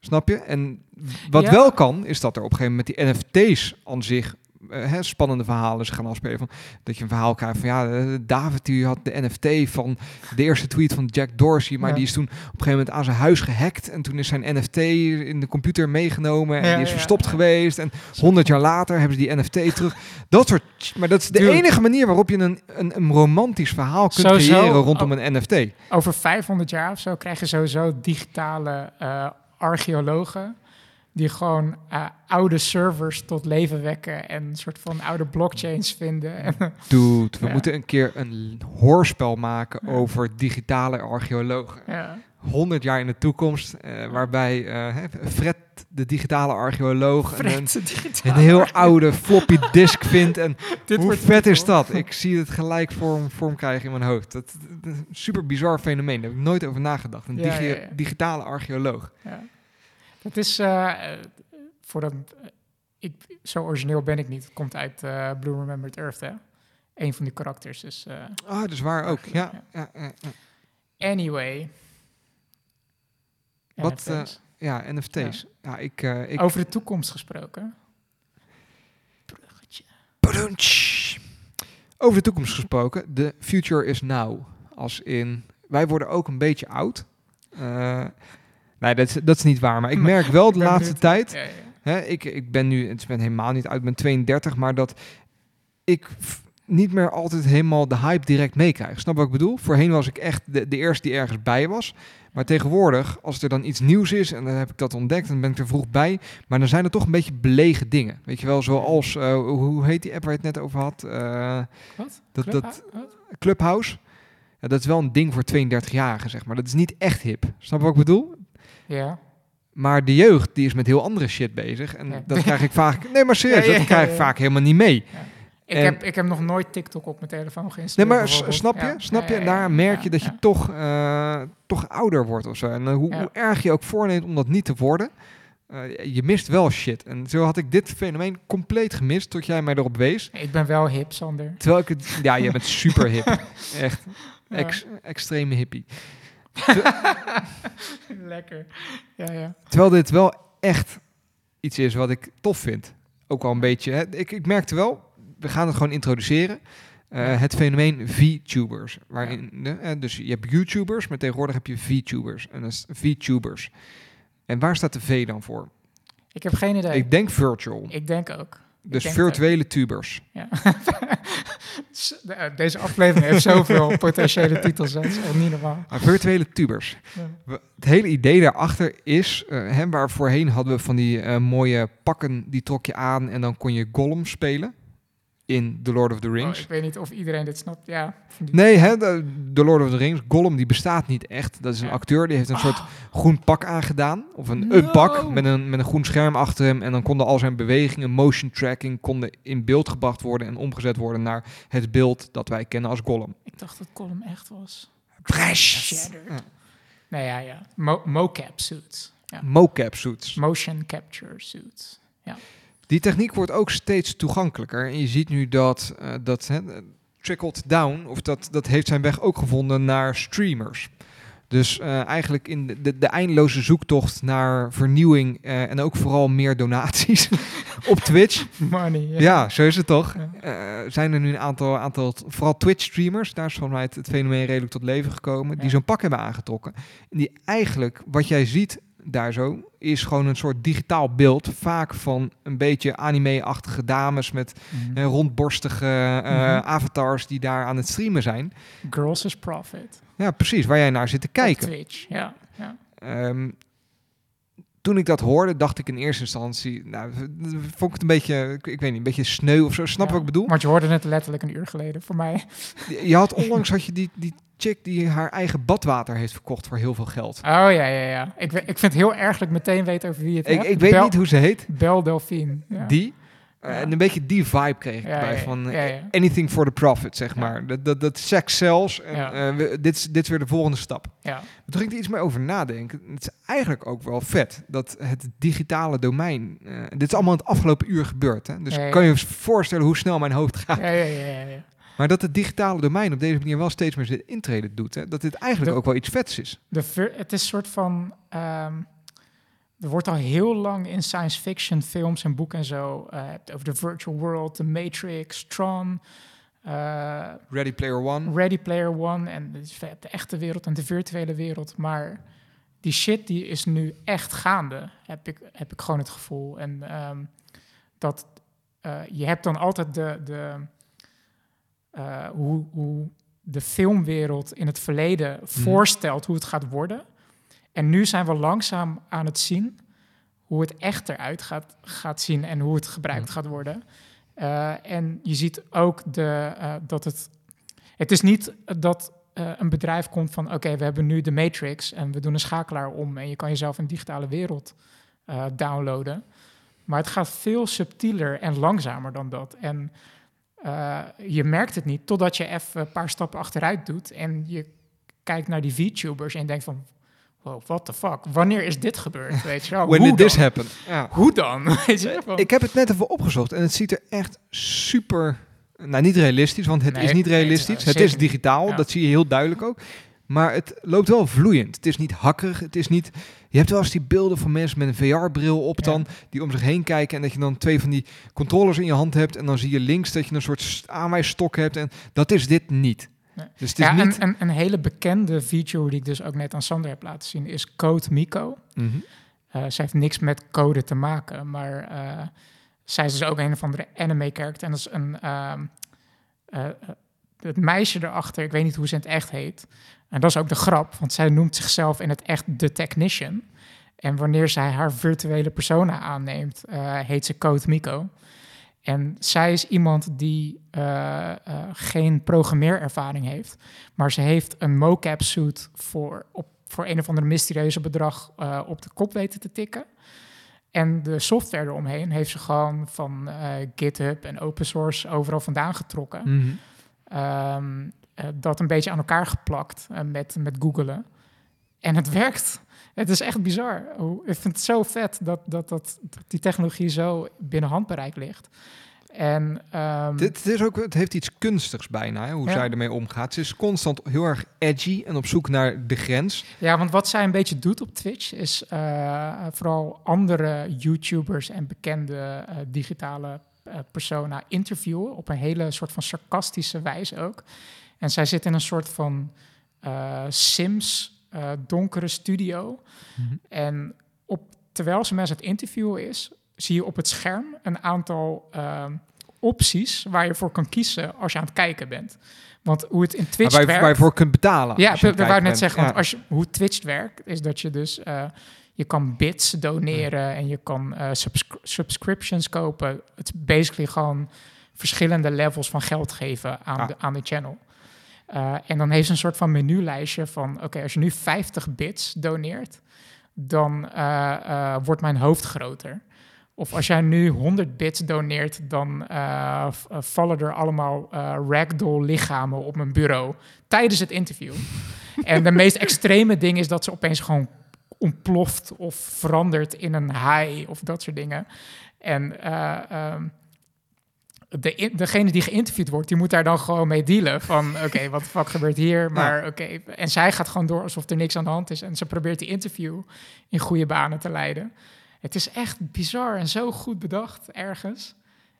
Snap je? En wat wel kan, is dat er op een gegeven moment die NFT's aan zich eh, hè, spannende verhalen zich gaan afspelen. Van, dat je een verhaal krijgt van ja, eh, David die had de NFT van de eerste tweet van Jack Dorsey, maar Ja. die is toen op een gegeven moment aan zijn huis gehackt en toen is zijn NFT in de computer meegenomen en Ja, die is verstopt geweest en honderd jaar later hebben ze die NFT terug. Dat soort, maar dat is de enige manier waarop je een, een, een romantisch verhaal kunt Sowieso. creëren rondom Oh. een NFT. Over 500 jaar of zo krijg je sowieso digitale eh, archeologen. Die gewoon eh, oude servers tot leven wekken. En een soort van oude blockchains vinden. En, Dude, we Ja. moeten een keer een hoorspel maken Ja. over digitale archeologen. ja. 100 jaar in de toekomst, eh, waarbij eh, Fred, de digitale archeoloog, een, Fred, de digitale een heel oude floppy disk vindt. En Dit hoe wordt vet is dat? Ik zie het gelijk vorm, vorm krijgen in mijn hoofd. Dat, dat is een super bizar fenomeen. Daar heb ik nooit over nagedacht. Een digi- digitale archeoloog. Ja. Dat is, eh, voor dat, eh, ik, zo origineel ben ik niet. Het komt uit eh, Blue Remembered Earth, hè. Een van die karakters. Eh, Ah, dat is waar ook. Ja, Ja. ja, ja, ja. anyway. Wat, NFT's. ja NFT's. Ja, ik, ik, Over de toekomst gesproken. Bruggetje. Padoentsch. Over de toekomst gesproken. The future is now. Als in, wij worden ook een beetje oud. Eh, nee, dat is, dat is niet waar. Maar ik merk wel de laatste tijd. Ja, ja. Hè, ik, ik ben nu, het ben helemaal niet uit, ik ben 32, maar dat ik niet meer altijd helemaal de hype direct meekrijg. Snap wat ik bedoel? Voorheen was ik echt de, de eerste die ergens bij was. Maar tegenwoordig, als er dan iets nieuws is en dan heb ik dat ontdekt, dan ben ik er vroeg bij. Maar dan zijn er toch een beetje belegen dingen. Weet je wel, zoals, eh, hoe heet die app waar je het net over had? Eh, Wat? dat, Club- dat wat? Clubhouse. Ja, dat is wel een ding voor 32-jarigen, zeg maar. Dat is niet echt hip. Snap wat ik bedoel? Ja. Maar de jeugd die is met heel andere shit bezig. En Ja. dat krijg ik vaak. Nee, maar serieus, Ja, ja, dat krijg ik vaak helemaal niet mee. Ik, En- heb, ik heb nog nooit TikTok op mijn telefoon Nee, geïnstalleerd. maar s- bijvoorbeeld. snap je? Snap je? En daar merk je dat je toch, eh, toch ouder wordt of zo. En eh, hoe, hoe erg je ook voorneemt om dat niet te worden. eh, je mist wel shit. En zo had ik dit fenomeen compleet gemist tot jij mij erop wees. Ik ben wel hip, Sander. Terwijl ik het... Ja, je bent super hip. Echt. Ex, extreme hippie. Lekker. Ja, ja. Terwijl dit wel echt iets is wat ik tof vind. Ook wel een beetje. Hè. Ik, ik merkte wel, we gaan het gewoon introduceren. Eh. Het fenomeen VTubers. Waarin, de, dus je hebt YouTubers, maar tegenwoordig heb je VTubers. En dat is VTubers. En waar staat de V dan voor? Ik heb geen idee. Ik, Ik denk virtual. denk ook. dus denk virtuele tubers. Ja. Eh, Deze aflevering heeft zoveel potentiële titels. Het is echt niet normaal. Maar virtuele tubers. Ja. Het hele idee daarachter is, hè, waar voorheen hadden we van die eh, mooie pakken, die trok je aan en dan kon je Gollum spelen in The Lord of the Oh, Rings. ik weet niet of iedereen dit snapt. Ja, Nee, hè, de, The Lord of the Rings, Gollum, die bestaat niet echt. Dat is een Ja. acteur, die heeft een soort Ah, groen pak aangedaan. Of een, No. een pak met een, met een groen scherm achter hem. En dan konden al zijn bewegingen, motion tracking, konden in beeld gebracht worden en omgezet worden naar het beeld dat wij kennen als Gollum. ik dacht dat Column echt was. Fresh! Shattered. Ja. Ja, ja. Mo- mocap suits. Ja. Mocap suits. Motion capture suits. Die techniek wordt ook steeds toegankelijker. En je ziet nu dat eh, dat hè, trickled down, of dat, dat heeft zijn weg ook gevonden naar streamers. Dus eh, eigenlijk in de, de, de eindeloze zoektocht naar vernieuwing eh, en ook vooral meer donaties op Twitch. Money. Ja, zo is het toch. Zijn er nu een aantal, aantal vooral Twitch-streamers, daar is volgens mij het, het fenomeen redelijk tot leven gekomen, die zo'n pak hebben aangetrokken. En die eigenlijk, wat jij ziet daar zo, is gewoon een soort digitaal beeld, vaak van een beetje anime-achtige dames met Mhm. eh, rondborstige eh, Mhm. avatars die daar aan het streamen zijn. Girls is profit. Ja, precies, waar jij naar zit te kijken. Twitch. Ja, ja. Ehm, toen ik dat hoorde, dacht ik in eerste instantie, nou, vond ik het een beetje, ik, ik weet niet, een beetje sneu of zo. Snap Ja. wat ik bedoel? Want je hoorde het letterlijk een uur geleden voor mij. Je had onlangs had je die, die chick die haar eigen badwater heeft verkocht voor heel veel geld. Oh ja, ja, ja. Ik, ik vind het heel erg dat ik meteen weet over wie het Ik, hebt. ik weet Bel, niet hoe ze heet. Bel Delphine. Ja. Die. Eh, Ja. En een beetje die vibe kreeg ik Ja, erbij ja, van eh, anything for the profit, zeg maar. Dat, dat, dat en Ja. eh, dit, is, dit is weer de volgende stap. Ja, Toen ging ik er iets meer over nadenken. Het is eigenlijk ook wel vet dat het digitale domein... dit is allemaal in het afgelopen uur gebeurd. Hè? Dus kan je je voorstellen hoe snel mijn hoofd gaat. ja, ja, ja, ja, ja. Maar dat het digitale domein op deze manier wel steeds meer zijn intrede doet. Hè? Dat dit eigenlijk De- ook wel iets vets is. De het is een soort van. ehm, er wordt al heel lang in science fiction films en boeken en zo. hebt over de virtual world, The Matrix, Tron, eh, Ready Player One. Ready Player One. En de echte wereld en de virtuele wereld. Maar die shit die is nu echt gaande, heb ik, heb ik gewoon het gevoel. En ehm, dat eh, je hebt dan altijd de. de hoe, hoe de filmwereld in het verleden voorstelt hoe het gaat worden. En nu zijn we langzaam aan het zien hoe het echt eruit gaat, gaat zien en hoe het gebruikt Ja. gaat worden. Eh, en je ziet ook de, eh, dat het. Het is niet dat eh, een bedrijf komt van: oké, we hebben nu de Matrix en we doen een schakelaar om en je kan jezelf een digitale wereld downloaden. Maar het gaat veel subtieler en langzamer dan dat. En je merkt het niet totdat je even een paar stappen achteruit doet en je kijkt naar die VTubers en denkt van, wow, what the fuck, wanneer is dit gebeurd? Weet je wel? When Hoe did this dan? happen? Ja. Hoe dan? Weet je wel? Ik heb het net even opgezocht en het ziet er echt super... Nou, niet realistisch, want het Nee, is niet nee, het is- realistisch. Het is digitaal, Ja. dat zie je heel duidelijk ook. Maar het loopt wel vloeiend. Het is niet hakkerig. Het is niet... Je hebt wel eens die beelden van mensen met een VR-bril op Ja. dan... die om zich heen kijken en dat je dan twee van die controllers in je hand hebt... en dan zie je links dat je een soort st- aanwijsstok hebt. En dat is dit niet. Nee. Dus het is ja, niet... een, een, een hele bekende feature die ik dus ook net aan Sander heb laten zien is Code Miko. Eh, zij heeft niks met code te maken, maar eh, zij is dus ook een of andere anime-character. En dat is een... ehm, eh, het meisje erachter, ik weet niet hoe ze in het echt heet. En dat is ook de grap, want zij noemt zichzelf in het echt de technician. En wanneer zij haar virtuele persona aanneemt, heet ze Code Miko. En zij is iemand die eh, eh, geen programmeerervaring heeft, maar ze heeft een mocap suit voor, op, voor een of andere mysterieuze bedrag eh, op de kop weten te tikken. En de software eromheen heeft ze gewoon van GitHub en open source overal vandaan getrokken. Mhm. Ehm, eh, dat een beetje aan elkaar geplakt met, met googelen. En het werkt. Het is echt bizar. Ik vind het zo vet dat, dat, dat, dat die technologie zo binnen handbereik ligt. En ehm, Dit, dit is ook, het heeft iets kunstigs bijna, hè, hoe Ja. zij ermee omgaat. Ze is constant heel erg edgy en op zoek naar de grens. Ja, want wat zij een beetje doet op Twitch is eh, vooral andere YouTubers en bekende eh, digitale eh, persona interviewen op een hele soort van sarcastische wijze ook. En zij zit in een soort van Sims eh, donkere studio. En op, terwijl ze mensen het interviewen is, zie je op het scherm een aantal ehm, opties waar je voor kan kiezen als je aan het kijken bent. Want hoe het in Twitch waar, je- werkt... waar je voor kunt betalen. Ja, dat wou ik net zeggen. Want als je, hoe Twitch werkt, is dat je dus... eh, je kan bits doneren en je kan eh, subscri- subscriptions kopen. Het is basically gewoon verschillende levels van geld geven aan, Ah. de, aan de channel. Eh, en dan heeft ze een soort van menulijstje van... Oké, als je nu 50 bits doneert, dan eh, eh, wordt mijn hoofd groter. Of als jij nu 100 bits doneert, dan vallen er allemaal ragdoll lichamen op mijn bureau tijdens het interview. en de meest extreme ding is dat ze opeens gewoon ontploft of verandert in een haai of dat soort dingen. En eh, ehm, de, in- degene die geïnterviewd wordt, die moet daar dan gewoon mee dealen. Van oké, wat de fuck gebeurt hier? Maar oké, en zij gaat gewoon door alsof er niks aan de hand is. En ze probeert die interview in goede banen te leiden. Het is echt bizar en zo goed bedacht ergens.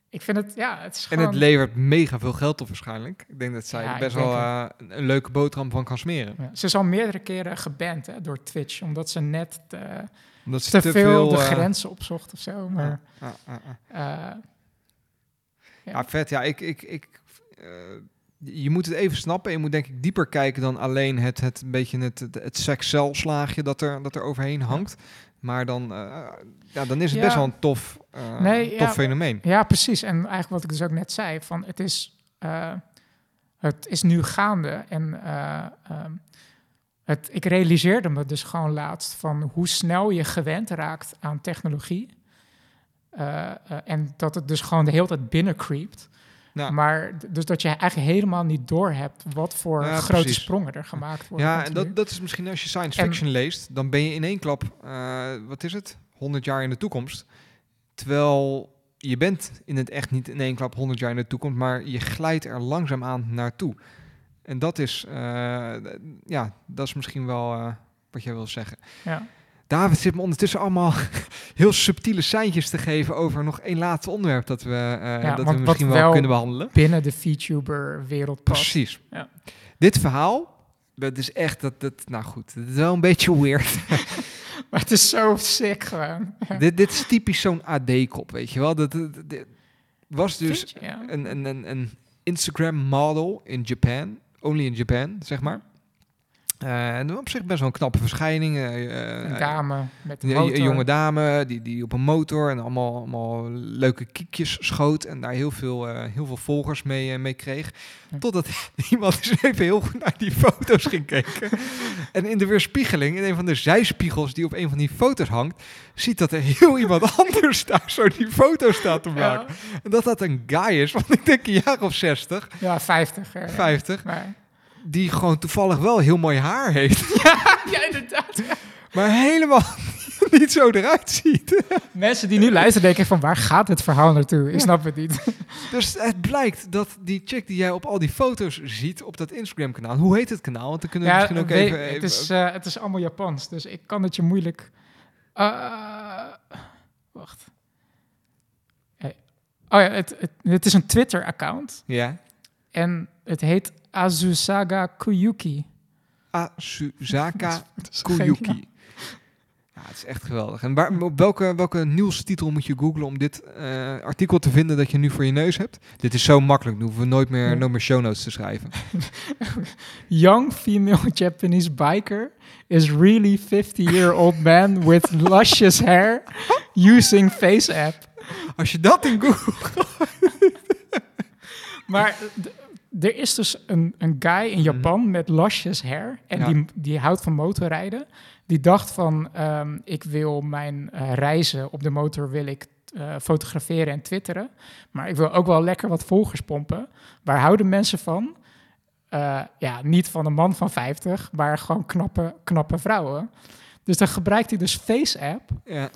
Ik vind het, ja, het is En gewoon... het levert mega veel geld op waarschijnlijk. Ik denk dat zij Ja, best wel eh, een, leuke boterham van kan smeren. Ja, Ze is al meerdere keren geband hè, door Twitch, omdat ze net te, Omdat ze te, veel, de eh, grenzen opzocht of zo. Maar ja. Ja, vet. Ja, ik, ik, ik, eh, je moet het even snappen. Je moet denk ik dieper kijken dan alleen het, het een beetje het, het, het sekselslaagje dat er, dat er overheen hangt. Maar dan, eh, ja, dan is het Ja. best wel een tof, eh, Nee, tof fenomeen. ja, precies. En eigenlijk wat ik dus ook net zei, van het is, het is nu gaande. En eh, ehm, het, ik realiseerde me dus gewoon laatst van hoe snel je gewend raakt aan technologie. Eh, eh, en dat het dus gewoon de hele tijd binnencreept. Nou, Maar dus dat je eigenlijk helemaal niet doorhebt wat voor Ja, grote precies. sprongen er gemaakt worden. ja, en dat, dat is misschien als je science En- fiction leest, dan ben je in één klap, eh, wat is het, 100 jaar in de toekomst. Terwijl je bent in het echt niet in één klap 100 jaar in de toekomst, maar je glijdt er langzaamaan naartoe. En dat is, ja, dat is misschien wel wat jij wil zeggen. Ja. David zit me ondertussen allemaal heel subtiele seintjes te geven over nog één laatste onderwerp dat we, eh, dat we misschien wel, wel- kunnen behandelen. Binnen de VTuber-wereld. Precies. Ja. Dit verhaal, dat is echt, dat, dat, nou goed, het is wel een beetje weird. Maar het is zo sick gewoon. Dit, dit is typisch zo'n AD-kop, weet je wel. Dat, dat, dat was dus je? Ja. een, een, een, een Instagram model in Japan, only in Japan, zeg maar. Eh, en op zich best wel een knappe verschijning. eh, Een eh, dame met een Een, motor. een jonge dame die, die op een motor en allemaal, allemaal leuke kiekjes schoot en daar heel veel, heel veel volgers mee, mee kreeg. Ja. Totdat iemand eens even heel goed naar die foto's ging kijken. en in de weerspiegeling, in een van de zijspiegels die op een van die foto's hangt, ziet dat er heel iemand anders daar zo die foto staat te maken. Ja, En dat dat een guy is, want ik denk een jaar of 60, ja 50. Ja. 50, Maar, die gewoon toevallig wel heel mooi haar heeft, ja, inderdaad. maar helemaal niet zo eruit ziet. Mensen die nu luisteren denken van waar gaat het verhaal naartoe? Ik Ja. snap het niet. Dus het blijkt dat die chick die jij op al die foto's ziet op dat Instagram-kanaal, hoe heet het kanaal? Want dan kunnen we misschien ook weet- even... het, even- is, eh, het is allemaal Japans, dus ik kan het je moeilijk... Eh, wacht. Hey. Oh ja, het, het, het is een Twitter-account Ja. en het heet Azusaga Kuyuki. Naam. Kuyuki. Ja, het is echt geweldig. En waar, op welke, welke nieuwstitel moet je googlen om dit eh, artikel te vinden dat je nu voor je neus hebt? Dit is zo makkelijk, dan hoeven we nooit meer, Ja. nooit meer show notes te schrijven. Young female Japanese biker is really 50-year-old man with luscious hair using face app. Als je dat in Google... Maar er is dus een, een guy in Japan met luscious hair. En Mhm. Ja. die, die houdt van motorrijden. Die dacht van, ehm, ik wil mijn eh, reizen op de motor wil ik eh, fotograferen en twitteren. Maar ik wil ook wel lekker wat volgers pompen. Waar houden mensen van? Eh, ja, niet van een man van 50, maar gewoon knappe, knappe vrouwen. Dus dan gebruikt hij dus Face App Ja.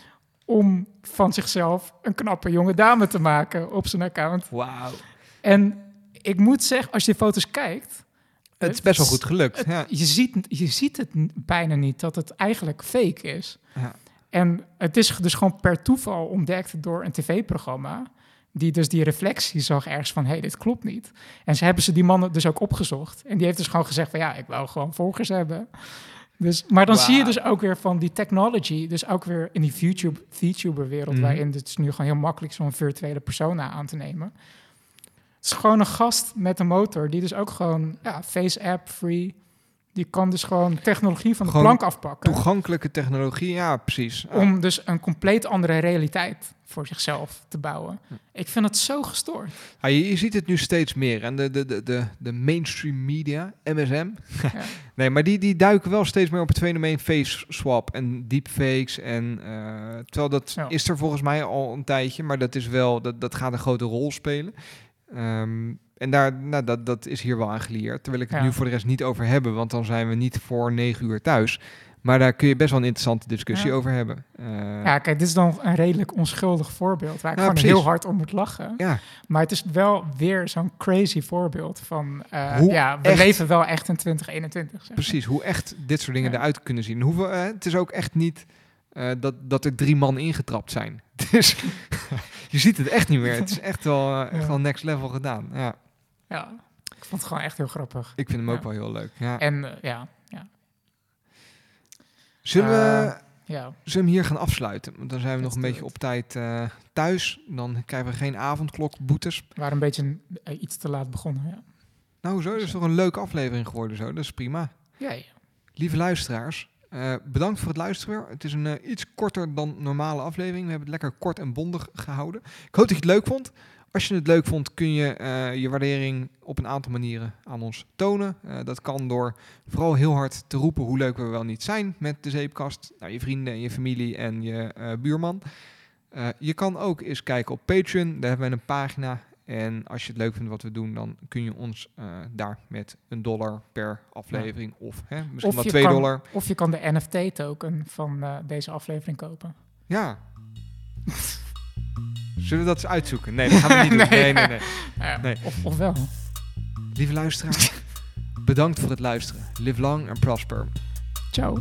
om van zichzelf een knappe jonge dame te maken op zijn account. Wauw. En ik moet zeggen, als je die foto's kijkt, Het is best wel goed gelukt. het- ja. je, ziet, je ziet het bijna niet dat het eigenlijk fake is. Ja. En het is dus gewoon per toeval ontdekt door een tv-programma. Die dus die reflectie zag ergens van, hé, hey, dit klopt niet. En ze hebben ze die mannen dus ook opgezocht. En die heeft dus gewoon gezegd van, ja, ik wou gewoon volgers hebben. Dus, maar dan zie je dus ook weer van die technology, dus ook weer in die VTube- VTuber-wereld, Mhm. waarin het is nu gewoon heel makkelijk zo'n virtuele persona aan te nemen. Het is gewoon een gast met een motor die dus ook gewoon, ja, face-app free, die kan dus gewoon technologie van de Gewoon plank afpakken. Toegankelijke technologie, ja, precies. Om dus een compleet andere realiteit voor zichzelf te bouwen. Hm. Ik vind het zo gestoord. Ja, je, je ziet het nu steeds meer. En de, de, de, de, de mainstream media, MSM. nee, maar die, die duiken wel steeds meer op het fenomeen face swap en deepfakes. En, eh, terwijl dat Ja. is er volgens mij al een tijdje, maar dat, is wel, dat, dat gaat een grote rol spelen. Ehm, en daar, nou, dat, dat is hier wel aan geleerd. Terwijl ik het Ja. nu voor de rest niet over hebben, want dan zijn we niet voor negen uur thuis. Maar daar kun je best wel een interessante discussie Ja. over hebben. Eh, Ja, kijk, dit is dan een redelijk onschuldig voorbeeld waar ik gewoon precies. heel hard om moet lachen. ja, Maar het is wel weer zo'n crazy voorbeeld van, eh, ja, we echt? leven wel echt in 2021. zeg. Precies, hoe echt dit soort dingen Ja. eruit kunnen zien. Hoeveel, eh, het is ook echt niet eh, dat, dat er drie man ingetrapt zijn. Dus je ziet het echt niet meer. Het is echt wel, eh, echt Ja. wel next level gedaan. Ja, Ja, ik vond het gewoon echt heel grappig. ik vind hem ook wel heel leuk. Ja. En eh, ja, ja, Zullen, we, ja. zullen we hem hier gaan afsluiten? Want dan zijn we nog een beetje op tijd thuis. Dan krijgen we geen avondklokboetes. we waren een beetje iets te laat begonnen. Ja, Nou zo, is toch een leuke aflevering geworden zo. Dat is prima. ja, ja. Lieve luisteraars, eh, bedankt voor het luisteren. Het is een eh, iets korter dan normale aflevering. We hebben het lekker kort en bondig gehouden. Ik hoop dat je het leuk vond. Als je het leuk vond, kun je eh, je waardering op een aantal manieren aan ons tonen. Dat kan door vooral heel hard te roepen hoe leuk we wel niet zijn met de zeepkast. Nou, je vrienden en je familie en je buurman. Je kan ook eens kijken op Patreon. Daar hebben we een pagina. En als je het leuk vindt wat we doen, dan kun je ons eh, daar met een dollar per aflevering of hè, misschien Of wel twee kan- dollar. Of je kan de NFT-token van eh, deze aflevering kopen. Ja. Zullen we dat eens uitzoeken? Nee, dat gaan we niet doen. Nee, nee, nee. Ja, Nee. Of, of wel. Lieve luisteraar, bedankt voor het luisteren. Live long and prosper. Ciao.